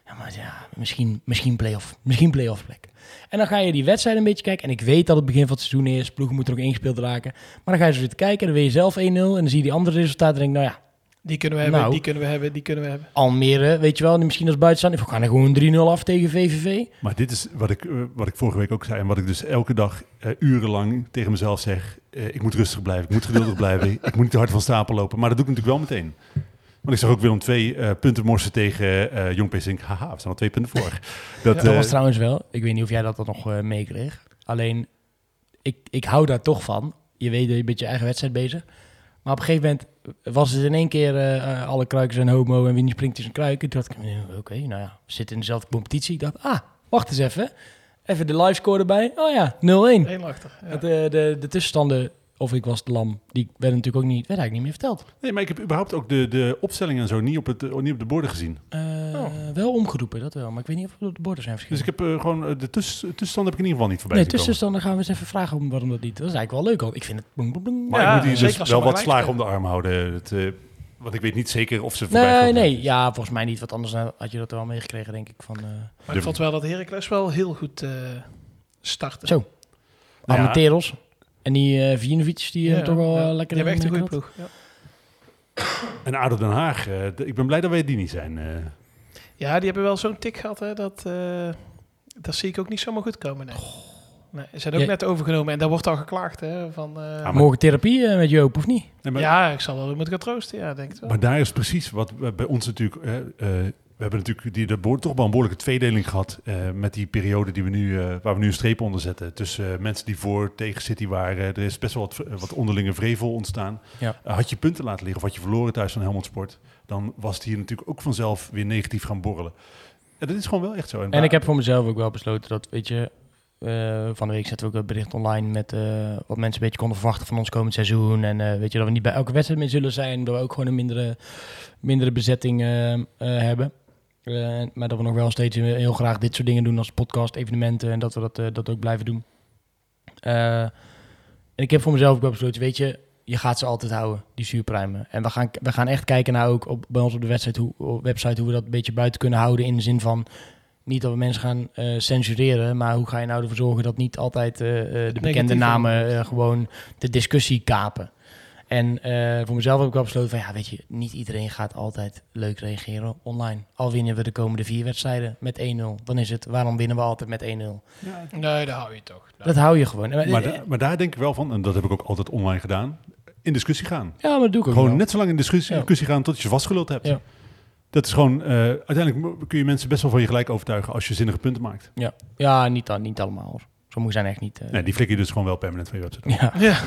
ja, maar ja, misschien, misschien play-off, misschien play-off plek. En dan ga je die wedstrijd een beetje kijken. En ik weet dat het begin van het seizoen is. Ploegen moeten ook ingespeeld raken. Maar dan ga je zo zitten kijken. Dan wil je zelf 1-0. En dan zie je die andere resultaten. En denk nou ja, Die kunnen we hebben, Nou. die kunnen we hebben, die kunnen we hebben. Almere, weet je wel. Misschien als buitenstaander. We gaan er gewoon 3-0 af tegen VVV. Maar dit is wat ik, eh, wat ik vorige week ook zei en wat ik dus elke dag eh, urenlang tegen mezelf zeg. Eh, ik moet rustig blijven, ik moet geduldig blijven, [laughs] ik moet niet te hard van stapel lopen. Maar dat doe ik natuurlijk wel meteen. Want ik zag ook Willem twee eh, punten morsen tegen eh Jong Pissink. Haha, we staan al twee punten voor. Dat, Dat was trouwens wel. Ik weet niet of jij dat dan nog eh, meekreeg. Alleen, ik, ik hou daar toch van. Je weet dat je met je eigen wedstrijd bezig. Maar op een gegeven moment was het in één keer eh, eh, alle kruikers en homo en wie niet springt is een kruik. En toen dacht ik, eh, oké, nou ja, we zitten in dezelfde competitie. Ik dacht, ah, wacht eens even. Even de live score erbij. Oh ja, 0-1. Eén achter. Ja. De, de, de tussenstanden, of ik was de lam, die werden natuurlijk ook niet, werd eigenlijk niet meer verteld. nee, maar ik heb überhaupt ook de, de opstelling en zo niet op, het, eh, niet op de borden gezien. Eh, Oh. Wel omgeroepen, dat wel. Maar ik weet niet of het op de borden zijn Dus verschillend. ik heb eh, gewoon de tuss tussenstand heb ik in ieder geval niet voorbij Nee, tussenstanden gaan we eens even vragen om waarom dat niet. Dat is eigenlijk wel leuk, want ik vind het... boem, boem, boem. Maar Ja, ik moet hier dus wel wat slagen om de arm houden. Het, eh, want ik weet niet zeker of ze voorbij Nee, komen. nee, ja, volgens mij niet. Want anders had je dat wel meegekregen, denk ik. Van, eh Maar ik vond wel dat Heracles wel heel goed eh startte. Zo. Nou ja. En die eh Vinovic, die eh, Ja, toch wel ja. eh, lekker Die hebben echt een in goede ploeg. Ja. En ADO Den Haag, eh, ik ben blij dat wij die niet zijn. eh. ja, die hebben wel zo'n tik gehad. Hè, dat, eh, dat zie ik ook niet zomaar goed komen. Nee. Nee, ze zijn ook Ja. net overgenomen. En daar wordt al geklaagd. Hè, van, eh, maar- Morgen therapie met Joop, of niet? Nee, maar, ja, ik zal wel moeten gaan troosten. Ja, denk ik wel. maar daar is precies wat we bij ons natuurlijk... we hebben natuurlijk die, de toch wel een behoorlijke tweedeling gehad eh, met die periode die we nu, eh, waar we nu een streep onder zetten. Tussen eh, mensen die voor tegen City waren. Er is best wel wat, wat onderlinge vrevel ontstaan. Ja. Had je punten laten liggen of had je verloren thuis van Helmond Sport, dan was het hier natuurlijk ook vanzelf weer negatief gaan borrelen. En dat is gewoon wel echt zo. En ik heb voor mezelf ook wel besloten dat, weet je... van de week zetten we ook een bericht online met wat mensen een beetje konden verwachten van ons komend seizoen. En weet je, dat we niet bij elke wedstrijd mee zullen zijn. Dat we ook gewoon een mindere, mindere bezetting hebben. Eh, maar dat we nog wel steeds heel graag dit soort dingen doen als podcast, evenementen. En dat we dat, eh, dat ook blijven doen. Eh, en ik heb voor mezelf ook wel besloten, weet je, je gaat ze altijd houden, die zuurpruimen. En we gaan, we gaan echt kijken naar ook op, bij ons op de website hoe, op website hoe we dat een beetje buiten kunnen houden. In de zin van, niet dat we mensen gaan eh, censureren, maar hoe ga je nou ervoor zorgen dat niet altijd eh, eh, de bekende namen eh, gewoon de discussie kapen. En eh, voor mezelf heb ik wel besloten van, ja, weet je, niet iedereen gaat altijd leuk reageren online. Al winnen we de komende vier wedstrijden met 1-0. Dan is het, waarom winnen we altijd met 1-0? Nee, daar hou je toch. Dat hou je gewoon. En- Maar, da- maar daar denk ik wel van, en dat heb ik ook altijd online gedaan, in discussie gaan. ja, maar dat doe ik ook Gewoon wel. net zo lang in discussie, Ja. discussie gaan tot je ze vastgeluld hebt. Ja. Dat is gewoon, eh, uiteindelijk kun je mensen best wel van je gelijk overtuigen als je zinnige punten maakt. Ja, ja niet, al- niet allemaal hoor. Sommige zijn echt niet... eh, Nee, die flikker je dus gewoon wel permanent van je website. Ja. Ja. [laughs]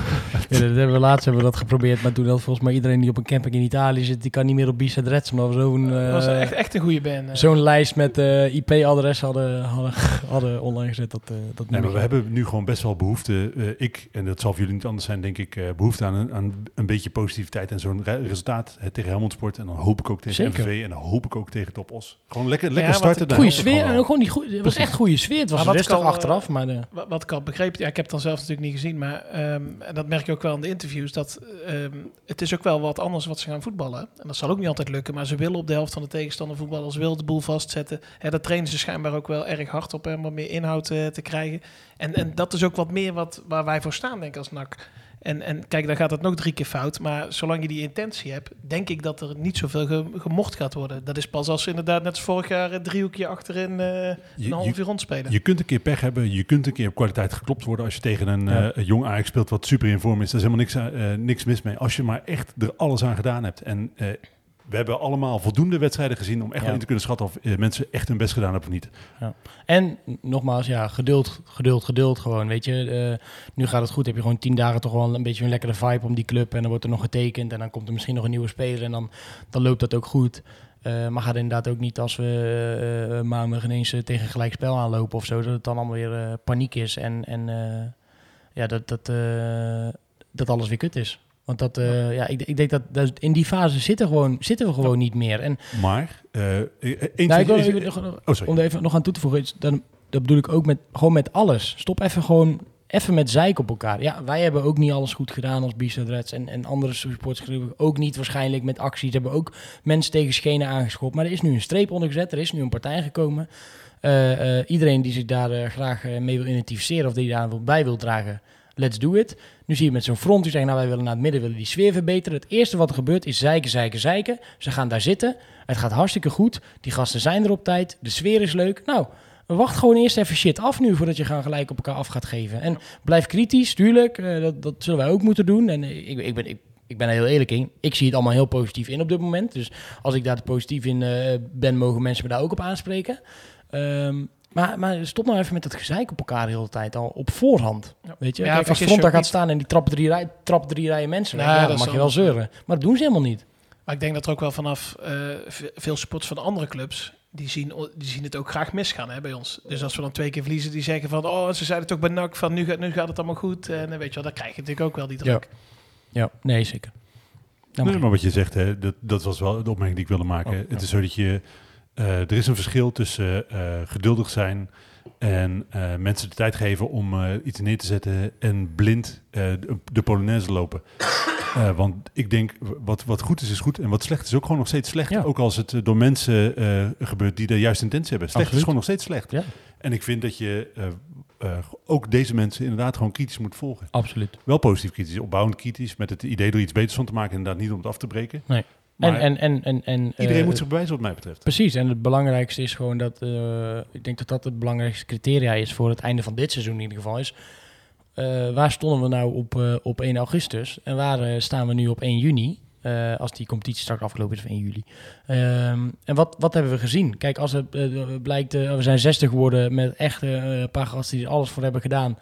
Ja, dat hebben we laatst hebben we dat geprobeerd, maar toen had volgens mij iedereen die op een camping in Italië zit, die kan niet meer op Bisa Reds, omdat we zo'n Dat was eh, echt, echt een goede band. eh. zo'n lijst met eh, IP-adres hadden, hadden, [laughs] hadden online gezet. Dat, eh, dat Nee, maar we hebben nu gewoon best wel behoefte, eh, ik, en dat zal voor jullie niet anders zijn, denk ik, eh, behoefte aan een, aan een beetje positiviteit en zo'n re- resultaat tegen Helmond Sport. En dan hoop ik ook tegen Zeker. MVV en dan hoop ik ook tegen Top Os. Gewoon lekker, lekker wat starten. Goede sfeer, en gewoon ook gewoon die goeie, het was echt goede sfeer. Het was Maar rustig al, achteraf, maar de, Wat, ik al begreep, ja, ik heb het dan zelf natuurlijk niet gezien, maar ehm, en dat merk je ook wel in de interviews, dat ehm, het is ook wel wat anders wat ze gaan voetballen. En dat zal ook niet altijd lukken, maar ze willen op de helft van de tegenstander voetballen, ze willen de boel vastzetten. Hè, daar trainen ze schijnbaar ook wel erg hard op, om wat meer inhoud eh, te krijgen. En, en dat is ook wat meer wat, waar wij voor staan, denk ik, als NAC. En, en kijk, dan gaat het nog drie keer fout. Maar zolang je die intentie hebt, denk ik dat er niet zoveel ge- gemocht gaat worden. Dat is pas als ze inderdaad net als vorig jaar een driehoekje achterin eh een half uur rondspelen. Je kunt een keer pech hebben, je kunt een keer op kwaliteit geklopt worden als je tegen een Ja. eh, jong Ajax speelt wat super in vorm is. Daar is helemaal niks, eh, niks mis mee. Als je maar echt er alles aan gedaan hebt. En eh, we hebben allemaal voldoende wedstrijden gezien om echt Ja. in te kunnen schatten of eh, mensen echt hun best gedaan hebben of niet. En nogmaals, ja, geduld, geduld, geduld gewoon, weet je. Eh, nu gaat het goed, heb je gewoon tien dagen toch wel een beetje een lekkere vibe om die club. En dan wordt er nog getekend en dan komt er misschien nog een nieuwe speler en dan, dan loopt dat ook goed. Eh, maar gaat inderdaad ook niet als we maandag ineens tegen gelijk spel aanlopen of zo, dat het dan allemaal weer paniek is en, en ja, dat, dat, dat alles weer kut is. Want dat, eh, ja, ik, ik denk dat, dat in die fase zitten, gewoon, zitten we gewoon niet meer. En Maar, eh, eh, nou, ik wil eens- even, oh, om er even nog aan toe te voegen, dan, dat bedoel ik ook met, gewoon met alles. Stop even gewoon even met zeik op elkaar. Ja, wij hebben ook niet alles goed gedaan als Bistad Reds en, en andere supportsgroepen ook niet waarschijnlijk met acties. Hebben ook mensen tegen schenen aangeschopt. Maar er is nu een streep onder gezet, er is nu een partij gekomen. Iedereen die zich daar graag mee wil identificeren of die daar bij wil dragen, let's do it. Nu zie je met zo'n front, die zeggen, nou wij willen naar het midden, willen die sfeer verbeteren. Het eerste wat er gebeurt is zeiken, zeiken, zeiken. Ze gaan daar zitten. Het gaat hartstikke goed. Die gasten zijn er op tijd. De sfeer is leuk. Nou, wacht gewoon eerst even shit af nu voordat je gaan gelijk op elkaar af gaat geven. En blijf kritisch, tuurlijk. eh, dat, dat zullen wij ook moeten doen. En eh, ik, ik, ben, ik, ik ben er heel eerlijk in. Ik zie het allemaal heel positief in op dit moment. Dus als ik daar positief in eh, ben, mogen mensen me daar ook op aanspreken. Ehm, maar, maar stop nou even met dat gezeik op elkaar de hele tijd al op voorhand. Ja. Weet je, Ja, Kijk, als Front daar gaat niet. staan en die trappen drie, rij, trappen drie rijen mensen ja, dat dan mag je wel zeuren. Maar dat doen ze helemaal niet. Maar ik denk dat er ook wel vanaf eh, ve- veel sports van andere clubs, die zien, die zien het ook graag misgaan hè, bij ons. Dus als we dan twee keer verliezen, die zeggen van, oh, ze zeiden toch bij NAC van, nu gaat, nu gaat het allemaal goed. En eh, weet je wel, dan krijg je natuurlijk ook wel die druk. Ja, nee, zeker. Nee, maar wat je zegt, hè, dat, dat was wel de opmerking die ik wilde maken. Oh, ja. Het is zo dat je, eh, er is een verschil tussen eh, geduldig zijn en eh, mensen de tijd geven om iets neer te zetten en blind de, Polonaise lopen. Want ik denk, wat, wat goed is, is goed. En wat slecht is ook gewoon nog steeds slecht. Ja. Ook als het door mensen gebeurt die de juiste intentie hebben. Slecht Absoluut. is gewoon nog steeds slecht. Ja. En ik vind dat je ook deze mensen inderdaad gewoon kritisch moet volgen. Absoluut. Wel positief kritisch, opbouwend kritisch. Met het idee er iets beters van te maken. Inderdaad niet om het af te breken. Nee. Maar en, en, en, en, en, iedereen eh, moet zich bewijzen wat mij betreft. Precies, en het belangrijkste is gewoon dat, eh, ik denk dat dat het belangrijkste criteria is voor het einde van dit seizoen in ieder geval is. eh, waar stonden we nou op, op 1 augustus en waar staan we nu op 1 juni? als die competitie straks afgelopen is of 1 juli. Ehm, en wat, wat hebben we gezien? Kijk, als het blijkt, we zijn 60 geworden met echt een paar gasten die er alles voor hebben gedaan.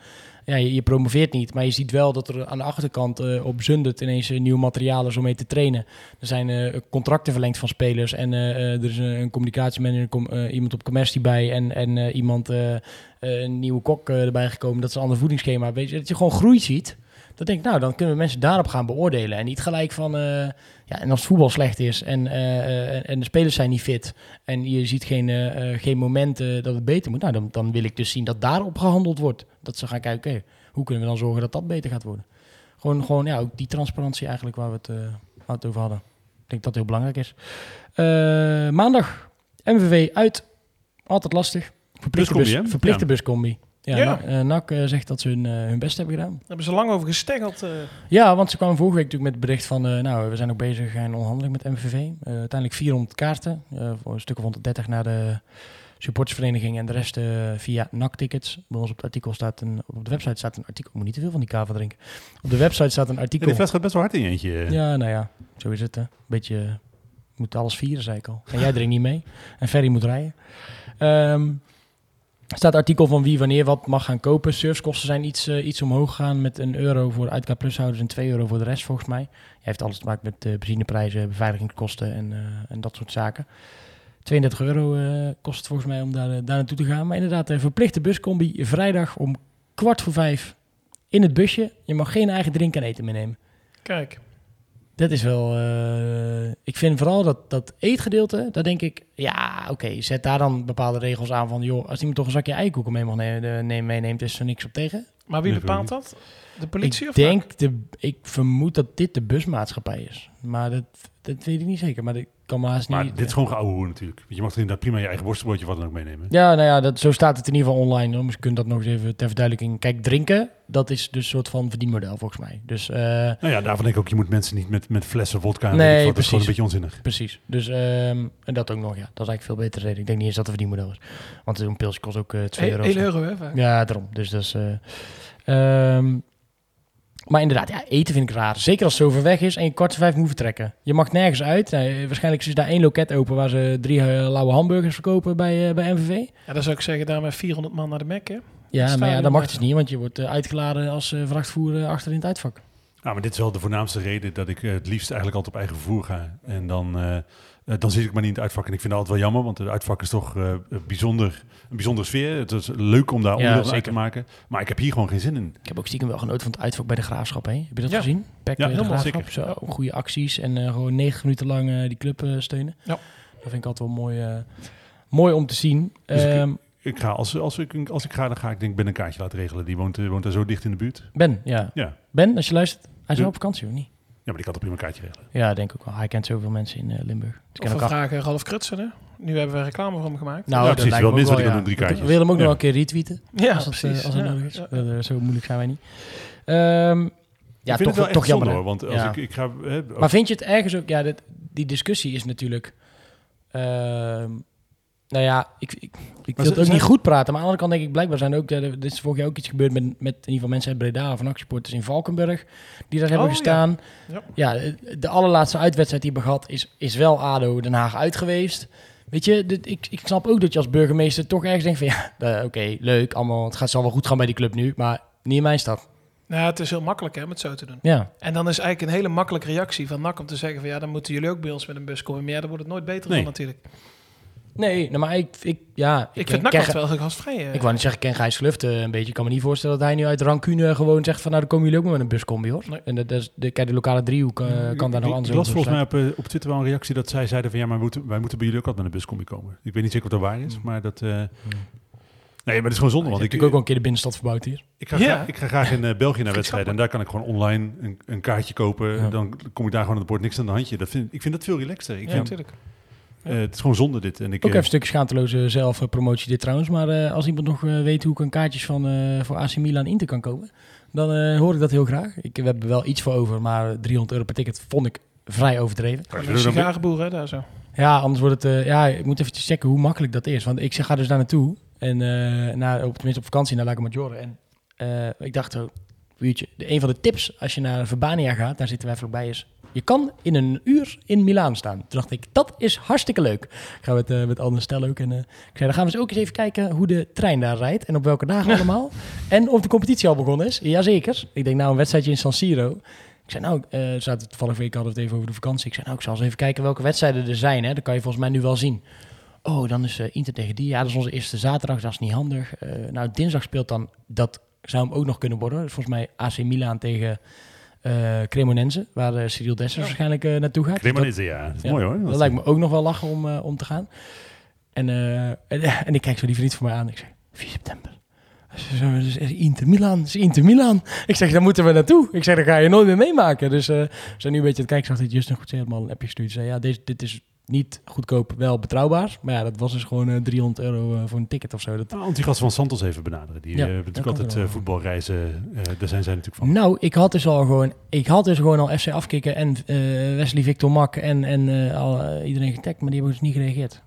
Ja, je, promoveert niet, maar je ziet wel dat er aan de achterkant eh, op Zundert ineens eh, nieuw materiaal is om mee te trainen. Er zijn eh, contracten verlengd van spelers en er is een, een communicatiemanager, com- iemand op commercie bij en, en iemand, een nieuwe kok erbij gekomen. Dat is een ander voedingsschema. Weet je, dat je gewoon groei ziet. Dan denk ik, nou, dan kunnen we mensen daarop gaan beoordelen. En niet gelijk van, eh, ja, en als het voetbal slecht is en, eh, eh, en de spelers zijn niet fit en je ziet geen, geen momenten dat het beter moet. Nou, dan, dan wil ik dus zien dat daarop gehandeld wordt. Dat ze gaan kijken, oké, hoe kunnen we dan zorgen dat dat beter gaat worden? Gewoon, gewoon ja, ook die transparantie eigenlijk waar we het, waar we het over hadden. Ik denk dat dat heel belangrijk is. Maandag, MVV uit. Altijd lastig. Verplichte, Buscombi, bus, verplichte Ja. buscombi. Ja, Ja. Na- eh, NAC eh, zegt dat ze hun, eh, hun best hebben gedaan. Daar hebben ze lang over gesteggeld. eh. Ja, want ze kwamen vorige week natuurlijk met het bericht van... eh, nou, we zijn ook bezig in onderhandeling met MVV. Eh, uiteindelijk 400 kaarten. eh, voor een stuk of 130 naar de supportersvereniging... en de rest eh, via NAC-tickets. Bij ons op het artikel staat een... Op de website staat een artikel... Ik moet niet te veel van die kava drinken. Op de website staat een Ja, artikel... die fles gaat best wel hard in je eentje. Ja, nou ja, zo is het. Hè. Beetje, je moet alles vieren, zei ik al. En jij drinkt niet mee. En Ferry moet rijden. Ehm, er staat artikel van wie wanneer wat mag gaan kopen. Surfskosten zijn iets, eh, iets omhoog gegaan met een euro voor uitk plushouders en 2 euro voor de rest volgens mij. Je heeft alles te maken met uh, benzineprijzen, beveiligingskosten en, uh, en dat soort zaken. 32 euro kost het volgens mij om daar, daar naartoe te gaan. Maar inderdaad, een verplichte buscombi vrijdag om kwart voor vijf in het busje. Je mag geen eigen drink en eten meenemen. Kijk. Dat is wel. Uh, ik vind vooral dat, dat eetgedeelte. Daar denk ik. Ja, oké. Okay, zet daar dan bepaalde regels aan van. joh, als iemand toch een zakje eikoeken mee mag nemen, meeneemt, is er niks op tegen. Maar wie bepaalt dat? De politie ik of denk de, Ik vermoed dat dit de busmaatschappij is. Maar dat, dat weet ik niet zeker. Maar dat kan maar haast maar niet. dit is gewoon geouwe natuurlijk. Je mag er inderdaad prima je eigen worstenbroodje wat dan ook meenemen. Ja, nou ja, dat, zo staat het in ieder geval online. Hoor. Dus je kunt dat nog eens even ter verduidelijking. Kijk, drinken, dat is dus een soort van verdienmodel volgens mij. Dus, uh, nou ja, daarvan denk ik ook, je moet mensen niet met, met flessen vodka... Nee, precies. Dat is gewoon een beetje onzinnig. Precies. Dus, um, en dat ook nog, ja. Dat is eigenlijk veel betere reden. Ik denk niet eens dat het een verdienmodel is. Want een pilsje kost ook uh, 2 euro. 1 euro, hè? Vaak. Ja, daarom. Dus dat is... Uh, um, maar inderdaad, ja, eten vind ik raar. Zeker als het zo ver weg is en je kwart voor vijf moet vertrekken. Je mag nergens uit. Nou, waarschijnlijk is daar één loket open waar ze drie uh, lauwe hamburgers verkopen bij, uh, bij MVV. Ja, dan zou ik zeggen, daar met 400 man naar de Mac, hè? Ja, maar ja, dat mag dus niet, want je wordt uh, uitgeladen als uh, vrachtvoerder achter in het uitvak. Ja, maar dit is wel de voornaamste reden dat ik uh, het liefst eigenlijk altijd op eigen vervoer ga. En dan, uh, uh, dan zit ik maar niet in het uitvak. En ik vind dat altijd wel jammer, want het uitvak is toch uh, bijzonder, een bijzondere sfeer. Het is leuk om daar onderdeel ja, uit te maken. Maar ik heb hier gewoon geen zin in. Ik heb ook stiekem wel genoten van het uitvak bij de Graafschap. Hè? Heb je dat ja. gezien? Pek ja, de helemaal Graafschap. Zo, goede acties en uh, gewoon negen minuten lang die club steunen. Ja. Dat vind ik altijd wel mooi, mooi om te zien. Dus um, ik, ik, ga, als, als, ik, als ik ga, dan ga ik denk ik Ben een kaartje laten regelen. Die woont, woont daar zo dicht in de buurt. Ben, ja. ja. Ben, als je luistert, hij is wel op vakantie of niet? Ja, maar die kan toch prima een kaartje regelen. Ja, denk ik ook wel. Hij kent zoveel mensen in uh, Limburg. Dus of we vragen Ralf Krutsen, hè? Nu hebben we reclame voor hem gemaakt. Nou, ja, precies. Wel minstens wel, ja. drie kaartjes. We willen hem ook ja. nog een keer retweeten. Ja, als het, precies. Uh, als het ja. nodig is. Ja. Uh, zo moeilijk zijn wij niet. Um, ja, ik vind toch, het wel toch jammer. Zonde, want als ja. ik, ik ga... Hè, maar vind je het ergens ook... Ja, dit, die discussie is natuurlijk... Uh, nou ja, ik, ik, ik wil het ook niet goed praten. Maar aan de andere kant denk ik, blijkbaar zijn ook... Er is vorig jaar ook iets gebeurd met, met in ieder geval mensen uit Breda... van actieporters in Valkenburg, die daar hebben Oh, gestaan. Ja. Ja. ja, de allerlaatste uitwedstrijd die we gehad... is, is wel ADO Den Haag uit geweest. Weet je, dit, ik, ik snap ook dat je als burgemeester toch ergens denkt van... ja, uh, [laughs] oké, okay, leuk, allemaal, het gaat zal wel goed gaan bij die club nu... maar niet in mijn stad. Nou, het is heel makkelijk hè, om het zo te doen. Ja. En dan is eigenlijk een hele makkelijke reactie van NAC om te zeggen van ja, dan moeten jullie ook bij ons met een bus komen. Maar ja, dan wordt het nooit beter nee. van natuurlijk. Nee, nou, maar ik, ik, ja, ik, ik vind NAC altijd wel gastvrij. Uh. Ik wou niet zeggen, ik ken Gijs Glufte een beetje. Ik kan me niet voorstellen dat hij nu uit rancune gewoon zegt van nou, dan komen jullie ook maar met een buscombi hoor. Nee. En dat, dat is, de, kijk, de lokale driehoek uh, kan daar nog anders Ik las volgens mij op, uh, op Twitter wel een reactie dat zij zeiden van ja, maar wij moeten, wij moeten bij jullie ook altijd met een buscombi komen. Ik weet niet zeker of dat waar is, maar dat... Uh, Nee, maar het is gewoon zonde. Want ik ik ook wel een keer de binnenstad verbouwd hier. Ik ga, Ja. graag, ik ga graag in uh, België naar wedstrijden. En daar kan ik gewoon online een, een kaartje kopen. Ja. Dan kom ik daar gewoon aan het bord niks aan de handje. Dat vind, ik vind dat veel relaxter. Ik Ja, vind, natuurlijk. Uh, het is gewoon zonde dit. En ik, Ook even een stukje schaamteloze zelfpromotie dit trouwens. Maar uh, als iemand nog weet hoe ik een kaartjes van, uh, voor AC Milan Inter kan kopen... dan uh, hoor ik dat heel graag. Ik, we hebben wel iets voor over, maar 300 euro per ticket vond ik vrij overdreven. Je een sigarenboer, hè, daar zo. Ja, anders wordt het... Uh, ja, ik moet even checken hoe makkelijk dat is. Want ik zeg, ga dus daar naartoe. En uh, naar, op, tenminste op vakantie naar Lago Maggiore. En uh, ik dacht uurtje. De, een van de tips als je naar Verbania gaat, daar zitten wij vlakbij, is... Je kan in een uur in Milaan staan. Toen dacht ik, dat is hartstikke leuk. Ik ga met, uh, met Anne Stel ook. En ik zei, dan gaan we eens ook eens even kijken hoe de trein daar rijdt. En op welke dagen [laughs] allemaal. En of de competitie al begonnen is. Jazeker. Ik denk, nou, een wedstrijdje in San Siro. Ik zei, nou, uh, zaten toevallig week hadden we het even over de vakantie. Ik zei, nou, ik zal eens even kijken welke wedstrijden er zijn. Hè. Dat kan je volgens mij nu wel zien. Oh, dan is uh, Inter tegen die. Ja, dat is onze eerste zaterdag. Dat is niet handig. Uh, nou, dinsdag speelt dan, dat zou hem ook nog kunnen worden. Volgens mij AC Milan tegen uh, Cremonense. Waar uh, Cyril Dessers ja. waarschijnlijk uh, naartoe gaat. Cremonense, ja. Dat is ja, mooi hoor. Dat, dat lijkt me ook nog wel lachen om, uh, om te gaan. En, en, [laughs] en, ik kijk zo die vriend van mij aan. Ik zeg, 4 september. Dus Inter Milan, is Inter Milan. Ik zeg, daar moeten we naartoe. Ik zeg, dat ga je nooit meer meemaken. Dus eh, we zijn nu een beetje aan het kijken. Ik zag dat Justin goed helemaal een appje gestuurd. Zei, ja, deze, dit is niet goedkoop, wel betrouwbaar. Maar ja, dat was dus gewoon eh, 300 euro eh, voor een ticket of zo. Dat, Nou, Antigas van Santos even benaderen. Die Ja, eh, hebben dat natuurlijk altijd wel. eh, voetbalreizen. eh, daar zijn zij natuurlijk van. Nou, ik had dus al gewoon, ik had dus gewoon al FC afkicken en eh, Wesley Victor Mak en, en eh, al, eh, iedereen getagd, maar die hebben dus niet gereageerd.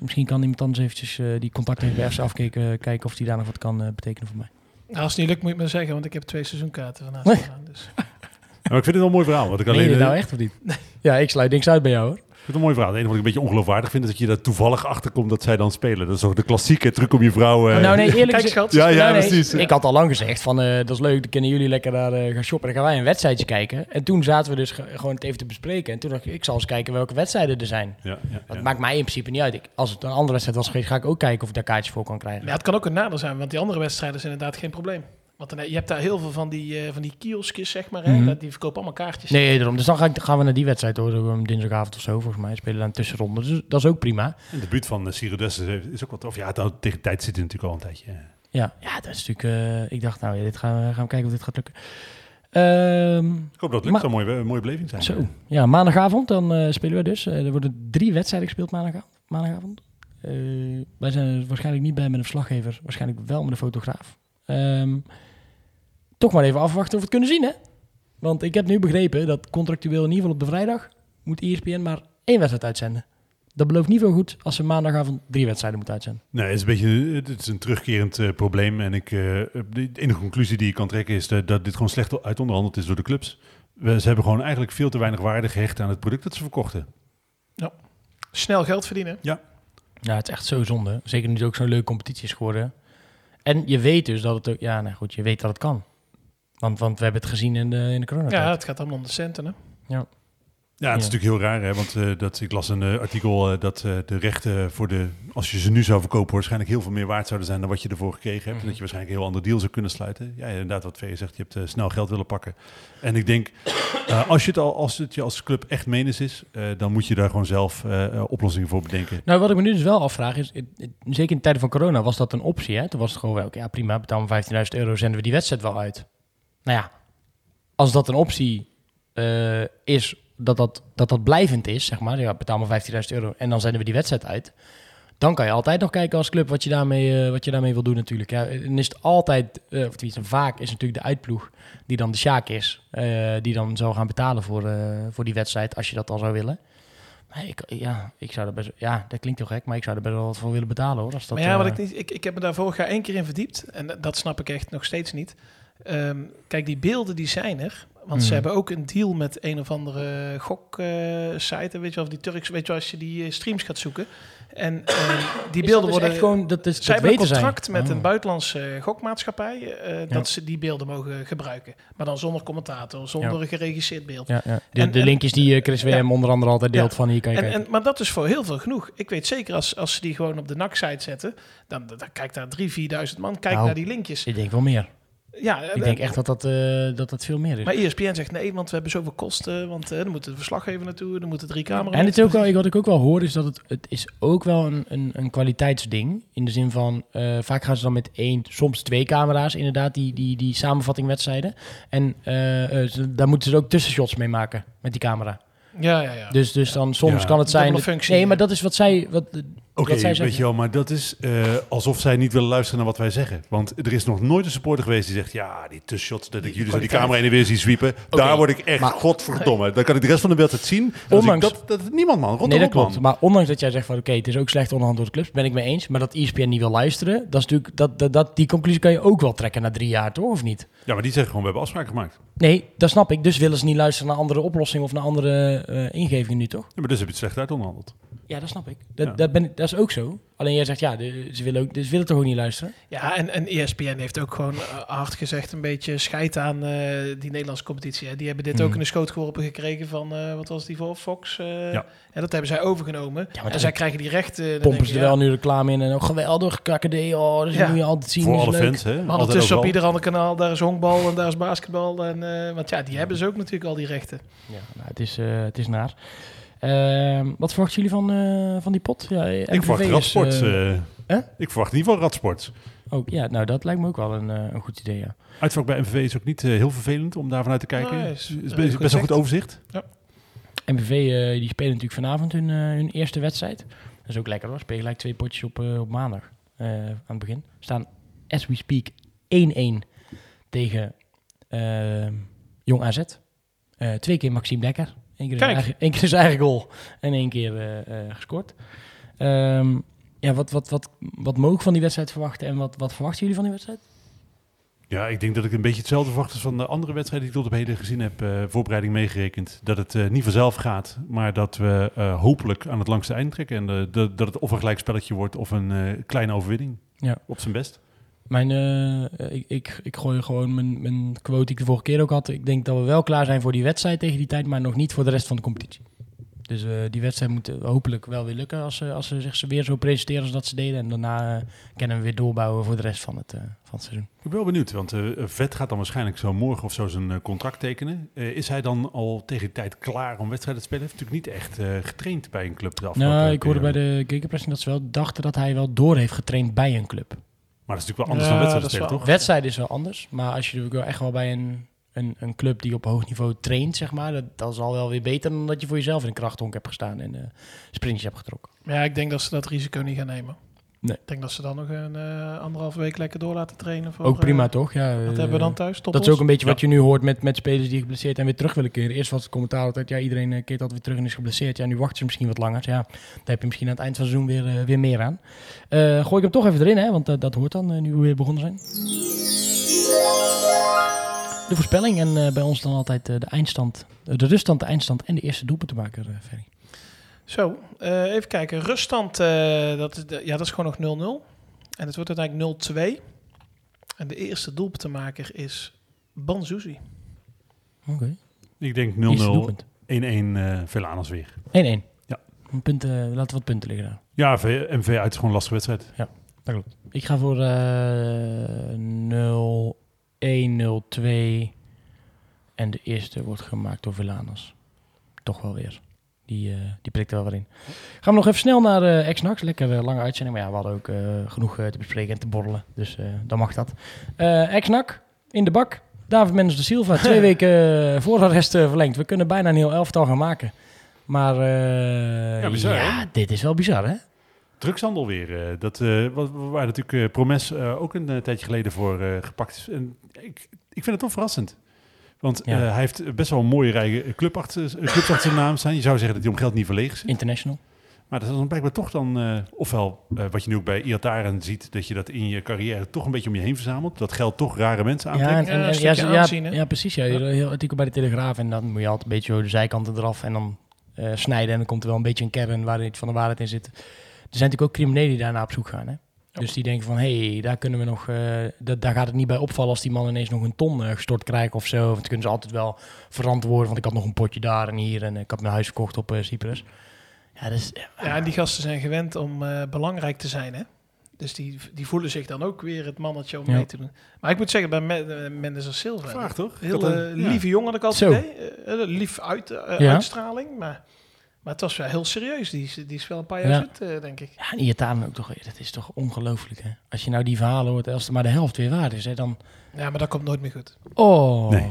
Misschien kan iemand anders eventjes eh, die contact heeft bij FC afkicken kijken of die daar nog wat kan eh, betekenen voor mij. Nou, als het niet lukt, moet je me zeggen, want ik heb twee seizoenkaarten van AC Nee. Dus. [laughs] Maar ik vind het wel een mooi verhaal. Wat ik je alleen, dit eh, nou echt of niet? Ja, ik sluit niks uit bij jou hoor. Ik vind een mooi verhaal. Het enige wat ik een beetje ongeloofwaardig vind, is dat je daar toevallig achter komt dat zij dan spelen. Dat is toch de klassieke truc om je vrouw... eh, nou nee, eerlijk Kijk, gezegd- schat. Ja, ja, Nou, nee, precies. Ik had al lang gezegd van, eh, dat is leuk, dan kunnen jullie lekker daar eh, gaan shoppen. Dan gaan wij een wedstrijdje kijken. En toen zaten we dus ge- gewoon het even te bespreken. En toen dacht ik, ik zal eens kijken welke wedstrijden er zijn. Ja, ja, Dat ja. maakt mij in principe niet uit. Ik, als het een andere wedstrijd was geweest, ga ik ook kijken of ik daar kaartjes voor kan krijgen. Ja, het kan ook een nadeel zijn, want die andere wedstrijden zijn inderdaad geen probleem. Want dan, je hebt daar heel veel van die, eh, van die kioskjes, zeg maar. Hè? Mhm. Dat, die verkopen allemaal kaartjes. Nee, daarom. Dus dan ga ik, gaan we naar die wedstrijd hoor. Um, Dinsdagavond of zo, volgens mij. Spelen daar een tussenronde. Dus dat is ook prima. En de buurt van uh, Ciro Dessers heeft- is ook wat tof. Ja, nou, tegen tijd zit natuurlijk al een tijdje. ja. Ja, dat is natuurlijk... eh, ik dacht, nou ja, dit gaan we, gaan we kijken of dit gaat lukken. Ehm, Ik hoop dat het lukt. Zou een mooie, mooie beleving zijn. zo, ja, maandagavond dan eh, spelen we dus. Eh, er worden drie wedstrijden gespeeld maandag, maandagavond. Eh, wij zijn er waarschijnlijk niet bij met een verslaggever. Waarschijnlijk wel met een fotograaf. Ehm, toch maar even afwachten of we het kunnen zien, hè? Want ik heb nu begrepen dat contractueel in ieder geval op de vrijdag moet ESPN maar één wedstrijd uitzenden. Dat belooft niet veel goed als ze maandagavond drie wedstrijden moeten uitzenden. Nee, het is een beetje het is een terugkerend eh, probleem. En ik, eh, de enige conclusie die je kan trekken is dat, dat dit gewoon slecht uitonderhandeld is door de clubs. We, ze hebben gewoon eigenlijk veel te weinig waarde gehecht aan het product dat ze verkochten. Snel geld verdienen. Ja, het is echt zo zonde. Zeker nu het ook zo'n leuke competitie is geworden. En je weet dus dat het ook... Ja, nou goed, je weet dat het kan. Want, want we hebben het gezien in de, in de coronatijd. Ja, het gaat allemaal om de centen, hè? Ja, het is Ja. natuurlijk heel raar, hè? want eh, dat, ik las een eh, artikel eh, dat eh, de rechten voor de, als je ze nu zou verkopen, waarschijnlijk heel veel meer waard zouden zijn dan wat je ervoor gekregen hebt. En dat je waarschijnlijk een heel ander deal zou kunnen sluiten. Ja, inderdaad, wat Vee zegt, je hebt snel geld willen pakken. En ik denk, eh, als, je het al, als het je als club echt menens is, eh, dan moet je daar gewoon zelf oplossingen voor bedenken. Nou, wat ik me nu dus wel afvraag is... het- het- zeker in tijden van corona was dat een optie, hè? Toen was het gewoon wel... oké, Ja, prima, betalen we 15.000 euro, zenden we die wedstrijd wel uit. Nou ja, als dat een optie eh, is... Dat dat, dat dat blijvend is, zeg maar. Ja, betaal maar 15.000 euro en dan zenden we die wedstrijd uit. Dan kan je altijd nog kijken als club wat je daarmee, eh, wat je daarmee wil doen natuurlijk. Ja, en is het altijd, eh, of tenminste vaak is natuurlijk de uitploeg die dan de Sjaak is. die dan zou gaan betalen voor, voor die wedstrijd als je dat al zou willen. Maar ik, ja, ik zou er best, ja, dat klinkt heel gek, maar ik zou er best wel wat voor willen betalen hoor. Als dat, maar ja, wat ik, niet, ik, ik heb me daar vorig jaar één keer in verdiept. En dat snap ik echt nog steeds niet. Ehm, kijk, die beelden die zijn er. Want ze Mhm. hebben ook een deal met een of andere gok-site. weet je wel, of die Turks, weet je wel, als je die eh, streams gaat zoeken. En ehm, die beelden dus worden... gewoon, dat is, Zij hebben een contract met Oh. een buitenlandse eh, gokmaatschappij eh, Ja. dat ze die beelden mogen gebruiken. Maar dan zonder commentator, zonder een geregisseerd beeld. Ja, ja. De, En- de linkjes die eh, Chris WM onder andere altijd deelt Ja. van hier kan je En, maar dat is voor heel veel genoeg. Ik weet zeker als, als ze die gewoon op de NAC-site zetten, dan, dan kijkt daar 3.000, 4.000 man, kijkt Nou. naar die linkjes. ik denk wel meer. Ja, Ik denk echt dat dat, eh, dat, dat veel meer is. Maar ESPN zegt nee, want we hebben zoveel kosten. Want eh er moet een verslaggever naartoe, er moeten drie camera's. En het is ook wel, wat ik ook wel hoor, is dat het, het is ook wel een, een, een kwaliteitsding. In de zin van, eh, vaak gaan ze dan met één, soms twee camera's, inderdaad, die, die, die samenvattingwedstrijden. En eh, eh, ze- daar moeten ze ook tussenshots mee maken, met die camera. Ja, ja, ja. Dus, dus dan soms Ja. kan het zijn... Dat- functie, nee, ja. maar dat is wat zij... Wat, Oké, zij weet zeggen. je wel, maar dat is eh, alsof zij niet willen luisteren naar wat wij zeggen. Want er is nog nooit een supporter geweest die zegt... ja, die tussenshots, dat ik jullie zo die camera in de weer zie zwiepen... daar word ik echt, maar- godverdomme. Dan kan ik de rest van de wedstrijd zien. En Ondanks- dat, dat, niemand, man. Rot Nee, dat man. klopt. Maar ondanks dat jij zegt van oké, het is ook slecht onderhand door de clubs, ben ik mee eens. Maar dat ESPN niet wil luisteren, dat is natuurlijk, dat, dat, dat, die conclusie kan je ook wel trekken na drie jaar, toch? Of niet? Ja, maar die zeggen gewoon, we hebben afspraken gemaakt. Nee, dat snap ik. Dus willen ze niet luisteren naar andere oplossingen of naar andere eh, ingevingen nu, toch? Ja, maar dus heb je het slecht uit onderhandeld. Ja, dat snap ik. Dat, Ja. dat, ben, ik- dat is ook zo. Alleen jij zegt ja, de- ze willen, ook, dus ze willen toch ook niet luisteren? Ja, en, en ESPN heeft ook gewoon eh, hard gezegd een beetje scheid aan eh, die Nederlandse competitie. Hè. Die hebben dit Hmm. ook in de schoot geworpen gekregen van, eh, wat was die voor, Fox? eh, Ja. En dat hebben zij overgenomen. Ja, maar en dan zij krijgen die rechten. pompen ze er ja, wel nu reclame in en ook geweldig, KKD, oh, dus Ja. dat moet je altijd zien. Voor alle leuk. fans, hè. Maar ondertussen op ieder ander kanaal, daar is honkbal en daar is basketbal. En, eh, want ja, die hebben ze ook natuurlijk al die rechten. Ja, nou, het, is, eh, het is naar. Ehm, wat verwachten jullie van, eh, van die pot? Ja, Ik verwacht Radsport. uh, eh Hè? Ik verwacht in ieder geval radsport. Ook, ja, nou dat lijkt me ook wel een, eh, een goed idee, ja. Uitvak bij MVV is ook niet eh, heel vervelend om daar vanuit te kijken. Het is, is, eh, best, best wel goed overzicht. MVV eh, die spelen natuurlijk vanavond hun, eh, hun eerste wedstrijd. Dat is ook lekker hoor. Spelen gelijk twee potjes op, eh, op maandag eh, aan het begin. Staan, as we speak, 1-1 tegen eh, Jong AZ. Eh, twee keer Maxime Dekker. Eén keer, zijn Kijk. eigen, één keer zijn eigen goal en één keer eh, eh, gescoord. Ehm, ja, wat, wat, wat, wat mogen we van die wedstrijd verwachten en wat, wat verwachten jullie van die wedstrijd? Ja, ik denk dat ik een beetje hetzelfde verwacht als van de andere wedstrijden die ik tot op heden gezien heb. eh, voorbereiding meegerekend. Dat het eh, niet vanzelf gaat, maar dat we eh, hopelijk aan het langste eind trekken. En dat, dat het of een gelijkspelletje wordt of een eh, kleine overwinning. Ja. Op zijn best. Mijn, eh, ik, ik, ik gooi gewoon mijn, mijn quote die ik de vorige keer ook had. Ik denk dat we wel klaar zijn voor die wedstrijd tegen die tijd, maar nog niet voor de rest van de competitie. Dus eh, die wedstrijd moet eh, hopelijk wel weer lukken als, ze als ze zich weer zo presenteren als dat ze deden. En daarna kunnen we weer doorbouwen voor de rest van het, van het seizoen. Ik ben wel benieuwd, want Vet gaat dan waarschijnlijk zo morgen of zo zijn contract tekenen. Is hij dan al tegen die tijd klaar om wedstrijden te spelen? Hij heeft natuurlijk niet echt getraind bij een club de Nou, ik hoorde bij de gegenpressing dat ze wel dachten dat hij wel door heeft getraind bij een club. Maar dat is natuurlijk wel anders Ja, dan wedstrijden toch? Wedstrijd is wel anders, maar als je natuurlijk wel echt wel bij een, een, een club die op hoog niveau traint, zeg maar, dat, dat is al wel weer beter dan dat je voor jezelf in een krachthonk hebt gestaan en eh sprintjes hebt getrokken. Maar ja, ik denk dat ze dat risico niet gaan nemen. Nee. Ik denk dat ze dan nog een eh anderhalve week lekker door laten trainen. Voor, Ook prima, eh, toch? Ja, wat eh, hebben we dan thuis? Dat is ook een beetje Ja. wat je nu hoort met, met spelers die geblesseerd en weer terug willen keren. Eerst was het commentaar altijd, ja, iedereen keert altijd weer terug en is geblesseerd. Ja, nu wachten ze misschien wat langer. Ja, daar heb je misschien aan het eind van het seizoen weer, weer meer aan. Eh, gooi ik hem toch even erin, hè, want dat hoort dan nu we weer begonnen zijn. De voorspelling en eh, bij ons dan altijd de eindstand, de ruststand, de eindstand en de eerste doelpuntenmaker, eh Ferry. Zo, eh, even kijken. Ruststand, eh, dat, is de- ja, dat is gewoon nog 0-0. En het wordt uiteindelijk 0-2. En de eerste doelpuntenmaker is Banzuzi. Oké. Ik denk 0-0, 1-1 Eerste doelpunt. eh Velanas weer. 1-1. Ja. Een punt, eh, laten we wat punten liggen daar. Ja, V- MV uit is gewoon een lastige wedstrijd. Dat klopt. Ik ga voor eh 0-1, 0-2. En de eerste wordt gemaakt door Villanas. Toch wel weer. Die, eh, die prikt er wel weer in. Gaan we nog even snel naar eh Ex-Nax. Lekker eh, lange uitzending. Maar ja, we hadden ook eh, genoeg te bespreken en te borrelen. Dus eh, dan mag dat. Eh Ex-Nac in de bak. David Mendes de Silva. [laughs] Twee weken eh, voorarrest eh, verlengd. We kunnen bijna een heel elftal gaan maken. Maar eh, Ja, bizar, ja, dit is wel bizar hè? Drugshandel weer. eh, dat, eh wat, waar natuurlijk Promes eh, ook een tijdje geleden voor eh, gepakt is. En ik, ik vind het toch verrassend. Want Ja. eh, hij heeft best wel een mooie rij eh, club achter, eh, clubs achter zijn naam staan. Je zou zeggen dat hij om geld niet verlegen is. International. Maar dat is dan blijkbaar toch dan, eh, ofwel eh, wat je nu ook bij Iataren ziet, dat je dat in je carrière toch een beetje om je heen verzamelt. Dat geld toch rare mensen Ja, aantrekt. en, en, Ja, en- ja, ja, aanzien, ja, precies. Ja. Een heel artikel bij de Telegraaf en dan moet je altijd een beetje zo de zijkanten eraf en dan eh, snijden. En dan komt er wel een beetje een kern waar iets van de waarheid in zit. Er zijn natuurlijk ook criminelen die daarna op zoek gaan. Hè? Dus die denken van, hé, hey, daar kunnen we nog, eh, da- daar gaat het niet bij opvallen als die man ineens nog een ton eh, gestort krijgt of zo. Want dan kunnen ze altijd wel verantwoorden, want ik had nog een potje daar en hier en ik had mijn huis verkocht op eh, Cyprus. Ja, dus, Ja, en die gasten zijn gewend om eh, belangrijk te zijn, hè? Dus die, die voelen zich dan ook weer het mannetje om Ja. mee te doen. Maar ik moet zeggen, bij Me- eh, Mendes Silva... Vraag toch? Heel eh, eh, ja. lieve jongen, had ik altijd idee. Eh, eh, lief uit, eh, Ja. uitstraling, maar, maar het was wel heel serieus. Die, is- die is wel een paar jaar Ja. zit, eh, denk ik. ja, en Iataren ook toch, dat is toch ongelooflijk hè. Als je nou die verhalen hoort, als er maar de helft weer waar is, hè, dan... Ja, maar dat komt nooit meer goed. Oh. Nee.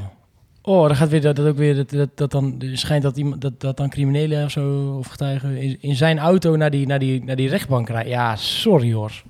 Oh, dan gaat weer dat, dat ook weer dat, dat, dat dan er schijnt dat iemand dat, dat dan criminelen of zo of getuigen in, in zijn auto naar die, naar die, naar die rechtbank rijden. Ja, sorry hoor.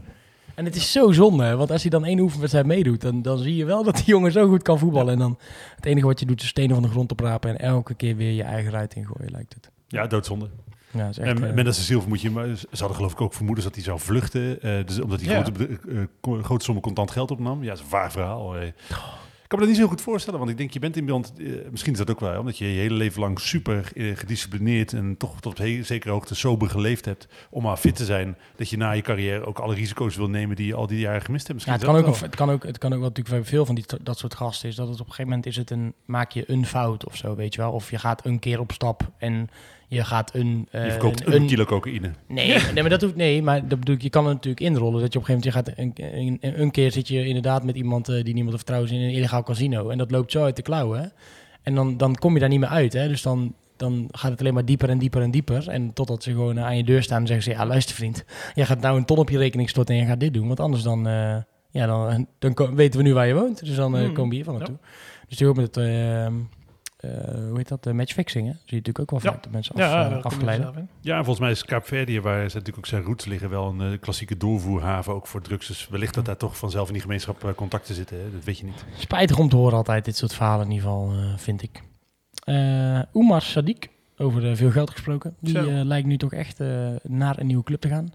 En het is zo zonde, want als hij dan één oefenwedstrijd meedoet, dan, dan zie je wel dat die jongen zo goed kan voetballen. En dan het enige wat je doet is stenen van de grond oprapen en elke keer weer je eigen ruit ingooien, lijkt het. Ja, doodzonde. Ja, is echt, En eh, Mendes de Silva moet je, maar ze hadden geloof ik ook vermoedens dat hij zou vluchten. eh, dus omdat hij Ja. grote, eh, ko- grote sommen contant geld opnam. Ja, dat is een vaag verhaal. Ik kan me dat niet zo goed voorstellen, want ik denk, je bent in beeld, misschien is dat ook wel, omdat je je hele leven lang super gedisciplineerd en toch tot op zekere hoogte sober geleefd hebt om maar fit te zijn, dat je na je carrière ook alle risico's wil nemen die je al die jaren gemist hebt. Ja, Misschien het kan, ook, het kan ook, het kan ook wel natuurlijk bij veel van die, dat soort gasten is dat het op een gegeven moment is het een, maak je een fout of zo, weet je wel. Of je gaat een keer op stap en je gaat een... eh, Je verkoopt een, kilo cocaïne. Nee, nee, maar dat hoeft nee, maar dat bedoel ik, je kan het natuurlijk inrollen dat je op een gegeven moment je gaat een, een, een keer zit je inderdaad met iemand eh, die niemand vertrouwt in een illegaal casino en dat loopt zo uit de klauwen. hè. En dan, dan kom je daar niet meer uit, hè? Dus dan dan gaat het alleen maar dieper en dieper en dieper. En totdat ze gewoon aan je deur staan en zeggen ze... Ja, luister vriend, jij gaat nou een ton op je rekening storten en je gaat dit doen. Want anders dan, eh, ja, dan, dan weten we nu waar je woont. Dus dan Hmm. komen we hier van Ja. naartoe. Dus die ook met het... eh, hoe heet dat? matchfixing, hè? Zie je natuurlijk ook wel Ja. vaak dat mensen af, Ja, eh, afgeleiden. Ja, en volgens mij is Kaapverdië, waar ze natuurlijk ook zijn roots liggen, wel een eh, klassieke doorvoerhaven ook voor drugs. Dus wellicht dat daar toch vanzelf in die gemeenschap eh, contacten zitten. Hè? Dat weet je niet. Spijtig om te horen altijd, dit soort verhalen in ieder geval, eh, vind ik. Eh Oemar Sadiq, over veel geld gesproken. Die eh, lijkt nu toch echt eh, naar een nieuwe club te gaan.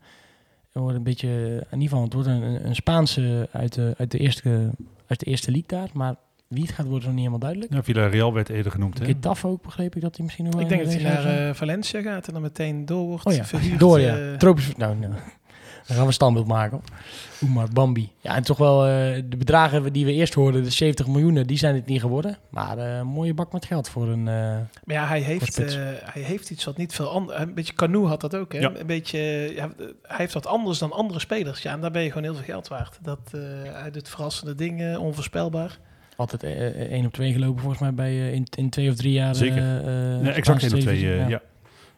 Wordt een beetje, in ieder geval, het wordt een, een Spaanse uit de, uit, de eerste, uit de eerste league daar. Maar wie het gaat worden is nog niet helemaal duidelijk. Ja, Villarreal werd eerder genoemd. Hè? Getafe ook, begreep ik dat hij misschien nog wel Ik denk dat hij naar eh, Valencia gaat en dan meteen door wordt Oh ja, verhuurd. [laughs] door ja. eh, Tropisch, nou, nou, dan gaan we standbeeld maken. Oemar, Bambi. Ja, en toch wel eh, de bedragen die we eerst hoorden, de 70 miljoen, die zijn het niet geworden. Maar eh, een mooie bak met geld voor een... eh, Maar ja, hij heeft, eh, hij heeft iets wat niet veel anders... Een beetje Canoe had dat ook, hè? Ja. Een beetje... Ja, hij heeft wat anders dan andere spelers. Ja, en daar ben je gewoon heel veel geld waard. Dat, eh, hij doet verrassende dingen, onvoorspelbaar. Altijd eh, eh, één op twee gelopen volgens mij bij eh, in, in twee of drie jaar. Zeker. Nee, exact één of twee. Ja. ja.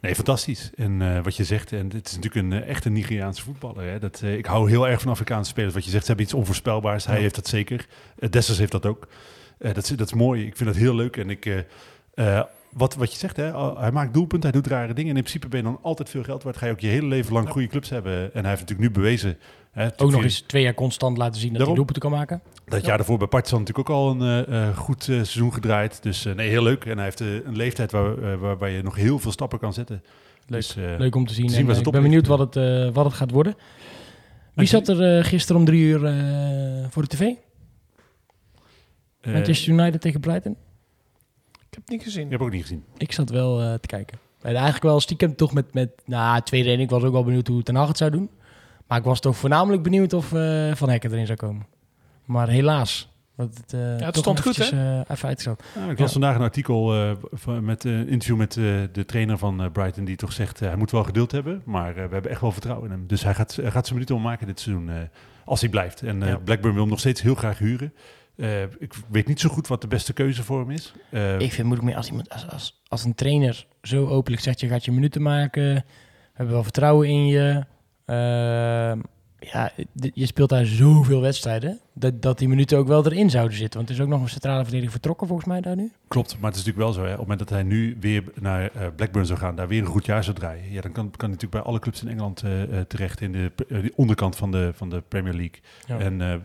Nee, fantastisch. En wat je zegt, en het is natuurlijk een echt een Nigeriaanse voetballer. Hè? Dat, ik hou heel erg van Afrikaanse spelers. Wat je zegt, ze hebben iets onvoorspelbaars. Hij heeft dat zeker. Dessers heeft dat ook. Dat, is, dat is mooi. Ik vind dat heel leuk. En ik, wat, wat je zegt, hè? hij maakt doelpunten, hij doet rare dingen. En in principe ben je dan altijd veel geld waard. Ga je ook je hele leven lang goede clubs hebben. En hij heeft natuurlijk nu bewezen... Hè, Ook nog eens twee jaar constant laten zien dat hij doelpunten kan maken. dat jaar daarvoor bij Partizan natuurlijk ook al een eh, eh, goed eh, seizoen gedraaid. Dus nee, heel leuk. En hij heeft een leeftijd waar, waarbij je nog heel veel stappen kan zetten. Leuk. Dus, Leuk om te zien. te zien En, waar ze ik ben benieuwd wat het, wat het gaat worden. Wie zat er eh, gisteren om drie uur voor de tv? Manchester United tegen Brighton? Ik heb het niet gezien. Ik heb ook niet gezien. Ik zat wel eh, te kijken. En eigenlijk wel stiekem toch met, met nou, tweede en ik was ook wel benieuwd hoe Ten Hag het zou doen. Maar ik was toch voornamelijk benieuwd of eh, Van Hekken erin zou komen. Maar helaas. Want het, eh, het stond goed, eventjes, even uitgesteld. Nou, ik Ja. las vandaag een artikel eh, van, met een interview met eh, de trainer van eh, Brighton die toch zegt hij moet wel geduld hebben, maar eh, we hebben echt wel vertrouwen in hem. Dus hij gaat, hij gaat zijn minuten wel maken dit seizoen eh, als hij blijft. En eh, Ja. Blackburn wil hem nog steeds heel graag huren. Eh, ik weet niet zo goed wat de beste keuze voor hem is. Eh, Ik vind het moeilijk meer als, iemand, als, als, als een trainer zo openlijk zegt: je gaat je minuten maken. We hebben wel vertrouwen in je. Ehm, ja, je speelt daar zoveel wedstrijden. Dat, dat die minuten ook wel erin zouden zitten. Want er is ook nog een centrale verdediger vertrokken, volgens mij daar nu. Klopt, maar het is natuurlijk wel zo. Hè, op het moment dat hij nu weer naar eh, Blackburn zou gaan, daar weer een goed jaar zou draaien. Ja, dan kan, kan hij natuurlijk bij alle clubs in Engeland terecht in de, de onderkant van de, van de Premier League. Ja. En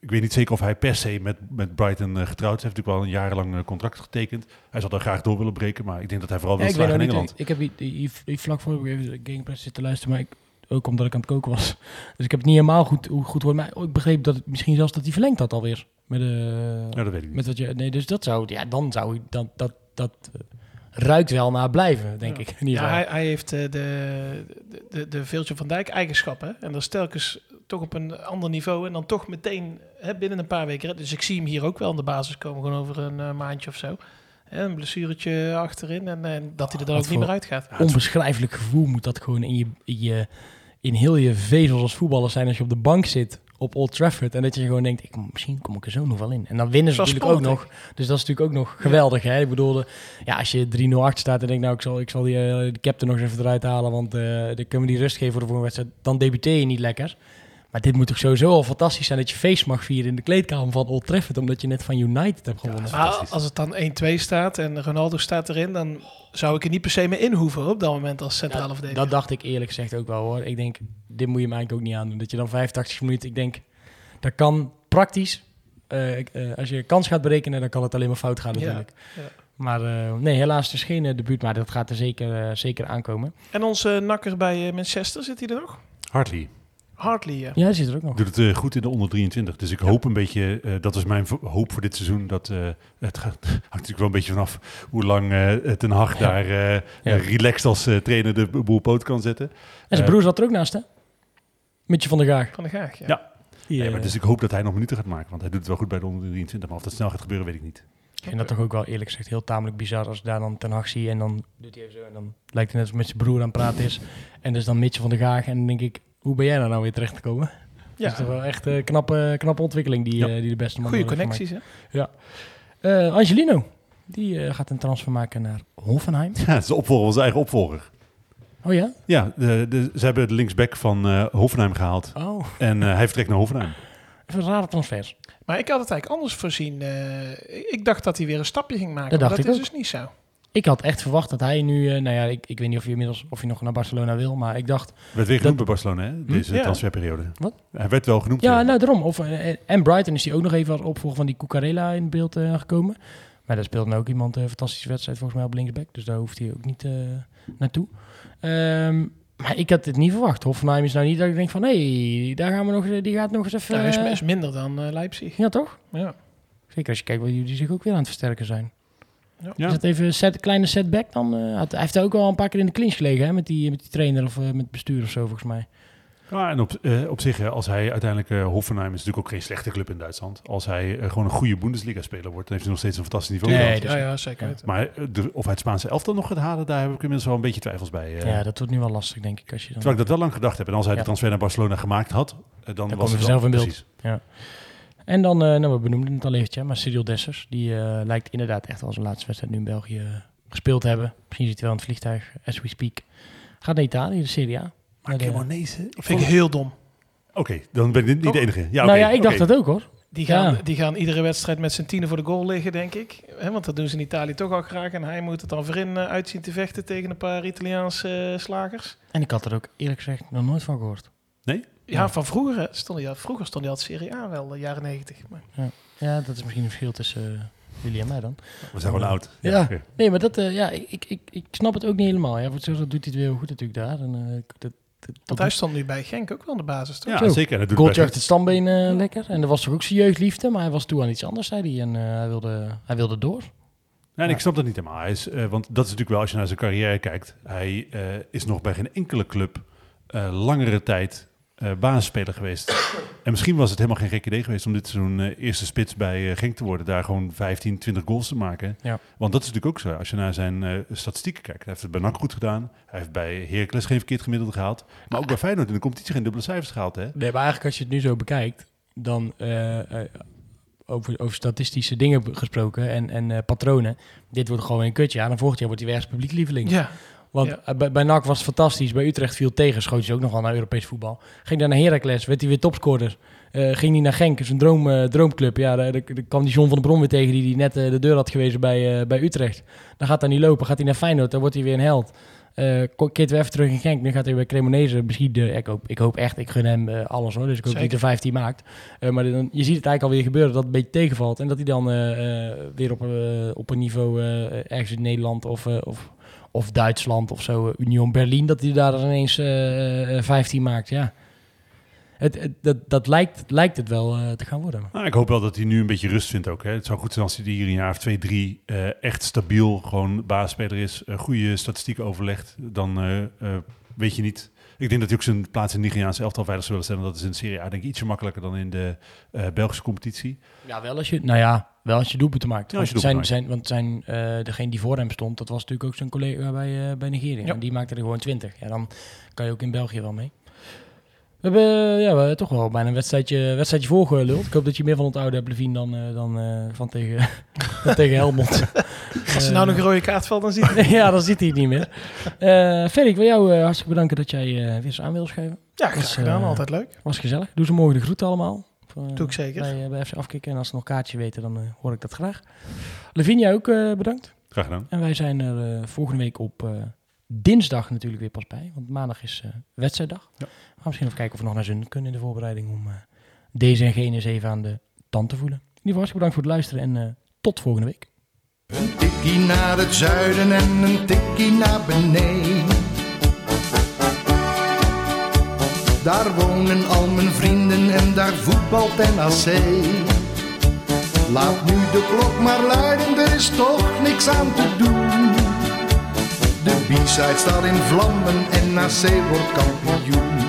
ik weet niet zeker of hij per se met, met Brighton eh, getrouwd is. Hij heeft natuurlijk wel een jarenlang eh, contract getekend. Hij zal daar graag door willen breken, maar ik denk dat hij vooral wil Ja, ik weet slagen ook in niet. Engeland. Ik heb die, die, die vlak voor ik even de Gamepress zitten luisteren, maar ik, ook omdat ik aan het koken was. Dus ik heb het niet helemaal goed, hoe goed hoor. Maar ik begreep dat het misschien zelfs dat hij verlengd had alweer. Met, de Ja, dat weet ik niet. met wat je, nee, dus dat zou, ja, dan zou ik, dat, dat, dat eh, ruikt wel naar blijven, denk ik. In ieder Ja, geval. hij, hij heeft eh, de, de, de, de Virgil van Dijk eigenschappen. hè. En dat is telkens toch op een ander niveau. En dan toch meteen hè, binnen een paar weken. hè. Dus ik zie hem hier ook wel aan de basis komen. Gewoon over een eh, maandje of zo. Hè, een blessuretje achterin. En, en dat hij er dan ook niet meer uitgaat. onbeschrijfelijk gevoel moet dat gewoon in je, in je in heel je vezels als voetballer zijn als je op de bank zit op Old Trafford en dat je gewoon denkt, ik, misschien kom ik er zo nog wel in. En dan winnen ze natuurlijk ook nog. Dus dat is natuurlijk ook nog geweldig. Hè? Ik bedoel, de- ja, als je 3-0 achter staat en denkt, nou, ik zal, ik zal die, eh, de captain nog eens even eruit halen, want eh, dan kunnen we die rust geven voor de volgende wedstrijd. Dan debuteer je niet lekker. Maar dit moet toch sowieso al fantastisch zijn dat je feest mag vieren in de kleedkamer van Old Trafford, omdat je net van United hebt gewonnen. Als het dan 1-2 staat en Ronaldo staat erin, dan zou ik er niet per se mee in hoeven op dat moment als centrale Ja, verdediger. dat dacht ik eerlijk gezegd ook wel hoor. Ik denk, dit moet je me eigenlijk ook niet aandoen. Dat je dan 85 minuten, ik denk, dat kan praktisch. eh, eh, als je kans gaat berekenen, dan kan het alleen maar fout gaan Ja, natuurlijk. ja. Maar eh, nee, helaas het is geen uh, debuut, maar dat gaat er zeker, zeker aankomen. En onze nakker bij Manchester, zit hij er nog? Hartley Hartley, ja. Ja, die zit er ook nog. doet het eh, goed in de onder 23. Dus ik hoop een beetje, eh, dat is mijn hoop voor dit seizoen, dat eh, het gaat, [laughs] hangt natuurlijk wel een beetje vanaf hoe lang Ten Hag Ja. daar eh, Ja. relaxed als eh, trainer de boel poot kan zetten. En zijn broer zat er ook naast, hè? Mitje van der Gaag. Van de Gaag, ja. Ja. Maar dus ik hoop dat hij nog minuten gaat maken, want hij doet het wel goed bij de onder 23. Maar of dat snel gaat gebeuren, weet ik niet. Ik vind dat toch ook wel eerlijk gezegd heel tamelijk bizar als ik daar dan Ten Hag zie en dan doet hij even zo en dan lijkt het net alsof met zijn broer aan het praten is. En dus dan Mitje van der Gaag en dan denk ik, hoe ben jij daar nou weer terecht gekomen? Dat is toch wel echt een knappe, knappe ontwikkeling die, Ja. eh, die de beste man Goede connecties, hè? Eh, Angelino, Die eh, gaat een transfer maken naar Hoffenheim. [laughs] Ja, is de opvolger van zijn eigen opvolger. Oh ja? Ja, de, de, ze hebben de linksback van eh, Hoffenheim gehaald. Oh, En eh, hij vertrekt naar Hoffenheim. even een rare transfers. Maar ik had het eigenlijk anders voorzien. Eh, ik dacht dat hij weer een stapje ging maken. Dat dacht dat ik is dus niet zo. Ik had echt verwacht dat hij nu, eh, nou ja, ik, ik weet niet of hij inmiddels of hij nog naar Barcelona wil, maar ik dacht, Werd weer genoemd bij Barcelona, hè? Hm? Deze Ja. transferperiode. Wat? Hij werd wel genoemd. ja, eh. nou daarom. Of, eh, en Brighton is hij ook nog even als opvolger van die Cucurella in beeld eh, gekomen. Maar daar speelde nou ook iemand een fantastische wedstrijd volgens mij op linksback, dus daar hoeft hij ook niet eh, naartoe. Ehm, maar ik had het niet verwacht. Hoffenheim is nou niet dat ik denk van, hé, hey, daar gaan we nog, die gaat nog eens even... Hij is, eh, is minder dan eh, Leipzig. ja, toch? Ja. Zeker als je kijkt waar jullie zich ook weer aan het versterken zijn. Ja. Is dat even een set, kleine setback dan? Eh, had- hij heeft ook al een paar keer in de clinch gelegen hè, met, die, met die trainer of eh, met het bestuur of zo volgens mij. Ja, en op, eh, op zich, hè, als hij uiteindelijk... Hoffenheim is natuurlijk ook geen slechte club in Duitsland. Als hij gewoon een goede Bundesliga-speler wordt... dan heeft hij nog steeds een fantastisch niveau. Nee, Ja, ja, zeker ja. Maar de- of hij het Spaanse elftal nog gaat halen... daar heb ik inmiddels wel een beetje twijfels bij. Ja, dat wordt nu wel lastig denk ik. Als je dan... Terwijl ik dat wel lang gedacht heb. En als hij Ja. de transfer naar Barcelona gemaakt had... dan, was het vanzelf wel- in beeld. Precies. En dan, eh, nou we benoemden het al eventjes, maar Cyril Dessers, die eh, lijkt inderdaad echt al zijn laatste wedstrijd nu in België eh, gespeeld te hebben. Misschien zit hij wel in het vliegtuig, as we speak. Gaat naar Italië, de Serie A. Maar Cremonese... Vind ik heel dom. Oké, dan ben ik niet de enige. Ja, nou oké, ja, ik dacht dat ook hoor. Die gaan, Ja. die gaan iedere wedstrijd met z'n tienen voor de goal liggen, denk ik. Hè, want dat doen ze in Italië toch al graag. En hij moet het dan voorin uitzien te vechten tegen een paar Italiaanse slagers. En ik had er ook eerlijk gezegd nog nooit van gehoord. Ja, Ja. van vroeger stond hij al, vroeger stond hij al Serie A wel, de jaren negentig. Maar Ja, dat is misschien een verschil tussen eh, jullie en mij dan. We zijn gewoon oud. Ja. Nee, maar dat, eh, ja, ik, ik, ik, snap het ook niet helemaal. Ja, voor doet hij het weer heel goed natuurlijk daar. En, eh, dat, dat, dat, want hij stond nu bij Genk ook wel in de basis, toch? Ja, Zo. zeker. Dat doet Goaltje het stambeen eh, lekker. En dat was toch ook zijn jeugdliefde, maar hij was toe aan iets anders, zei hij. En eh, hij, wilde, hij wilde door. Ja, en Ja. ik snap dat niet helemaal. Hij is, eh, want dat is natuurlijk wel, als je naar zijn carrière kijkt, hij eh, is nog bij geen enkele club eh, langere tijd eh basisspeler geweest. en misschien was het helemaal geen gek idee geweest om dit seizoen eh, eerste spits bij eh, Genk te worden. Daar gewoon 15, 20 goals te maken. Ja. Want dat is natuurlijk ook zo. Als je naar zijn eh, statistieken kijkt. Hij heeft het bij NAC goed gedaan. Hij heeft bij Heracles geen verkeerd gemiddelde gehaald. Maar ook bij Feyenoord in de competitie geen dubbele cijfers gehaald. Hè? Nee, maar eigenlijk als je het nu zo bekijkt, dan over, over statistische dingen gesproken en, en eh, patronen. Dit wordt gewoon een kutje. Ja, dan volgend jaar wordt hij weer als publiek lieveling. Ja, Want Ja. eh, bij, bij NAC was het fantastisch. Bij Utrecht viel tegen. Schoot hij ook nog wel naar Europees voetbal. Ging daar naar Heracles. Werd hij weer topscorer. Eh, ging hij naar Genk. zijn droom, eh, droomclub. Ja, daar, kwam die John van der Bron weer tegen. Die, die net de deur had gewezen bij, bij Utrecht. Dan gaat hij niet lopen. Gaat hij naar Feyenoord. Dan wordt hij weer een held. Keert weer even terug in Genk. Nu gaat hij bij Cremonese. Misschien de, ik, hoop, ik hoop echt. Ik gun hem alles hoor. Dus ik hoop Zeker. niet de 15 maakt. Maar dan, je ziet het eigenlijk alweer gebeuren. Dat het een beetje tegenvalt. En dat hij dan weer op, op een niveau ergens in Nederland of... of of Duitsland of zo, eh, Union Berlin, dat hij daar ineens eh, eh, 15 maakt. Ja. Het, dat, dat lijkt, lijkt het wel eh, te gaan worden. Nou, ik hoop wel dat hij nu een beetje rust vindt ook. Hè. Het zou goed zijn als hij hier een jaar of twee, drie eh, echt stabiel gewoon basisspeler is. eh, goede statistieken overlegt. Dan eh, eh, weet je niet... Ik denk dat hij ook zijn plaats in de Nigeriaanse elftal veilig zou willen stellen. Dat is in de Serie A denk ik ietsje makkelijker dan in de eh, Belgische competitie. Ja, wel als je, nou ja, wel als je doelpunten maakt. Ja, als je Want zijn, doelpunten zijn, want zijn, eh, degene die voor hem stond, dat was natuurlijk ook zijn collega bij, eh, bij Nigeria. Ja. En die maakte er gewoon 20. Ja, dan kan je ook in België wel mee. We hebben, ja, we hebben toch wel bijna een wedstrijdje, wedstrijdje voorgeluld. Ik hoop dat je meer van onthouden hebt, Levine, dan, eh, dan eh, van tegen, [laughs] dan tegen Helmond. [laughs] als ze nou nog een rode kaart valt, dan ziet hij [laughs] ja, dan zit hij het niet meer. Eh Ferry, ik wil jou eh, hartstikke bedanken dat jij eh, weer eens aan wil schrijven. Ja, graag gedaan. eh, Altijd leuk. Was gezellig. Doe ze morgen de groeten allemaal. Eh, Doe ik zeker. Bij, eh, bij FC Afkikken. En als ze nog kaartje weten, dan eh, hoor ik dat graag. Lavinia ook eh, bedankt. Graag gedaan. En wij zijn er eh, volgende week op eh, dinsdag natuurlijk weer pas bij. Want maandag is eh, wedstrijddag. Ja. We gaan misschien even kijken of we nog naar zin kunnen in de voorbereiding. Om eh, deze en gene eens even aan de tand te voelen. In ieder geval hartstikke bedankt voor het luisteren. En eh, tot volgende week. Een tikkie naar het zuiden en een tikkie naar beneden. Daar wonen al mijn vrienden en daar voetbalt NAC. Laat nu de klok maar luiden, er is toch niks aan te doen. De B-side staat in vlammen en NAC wordt kampioen.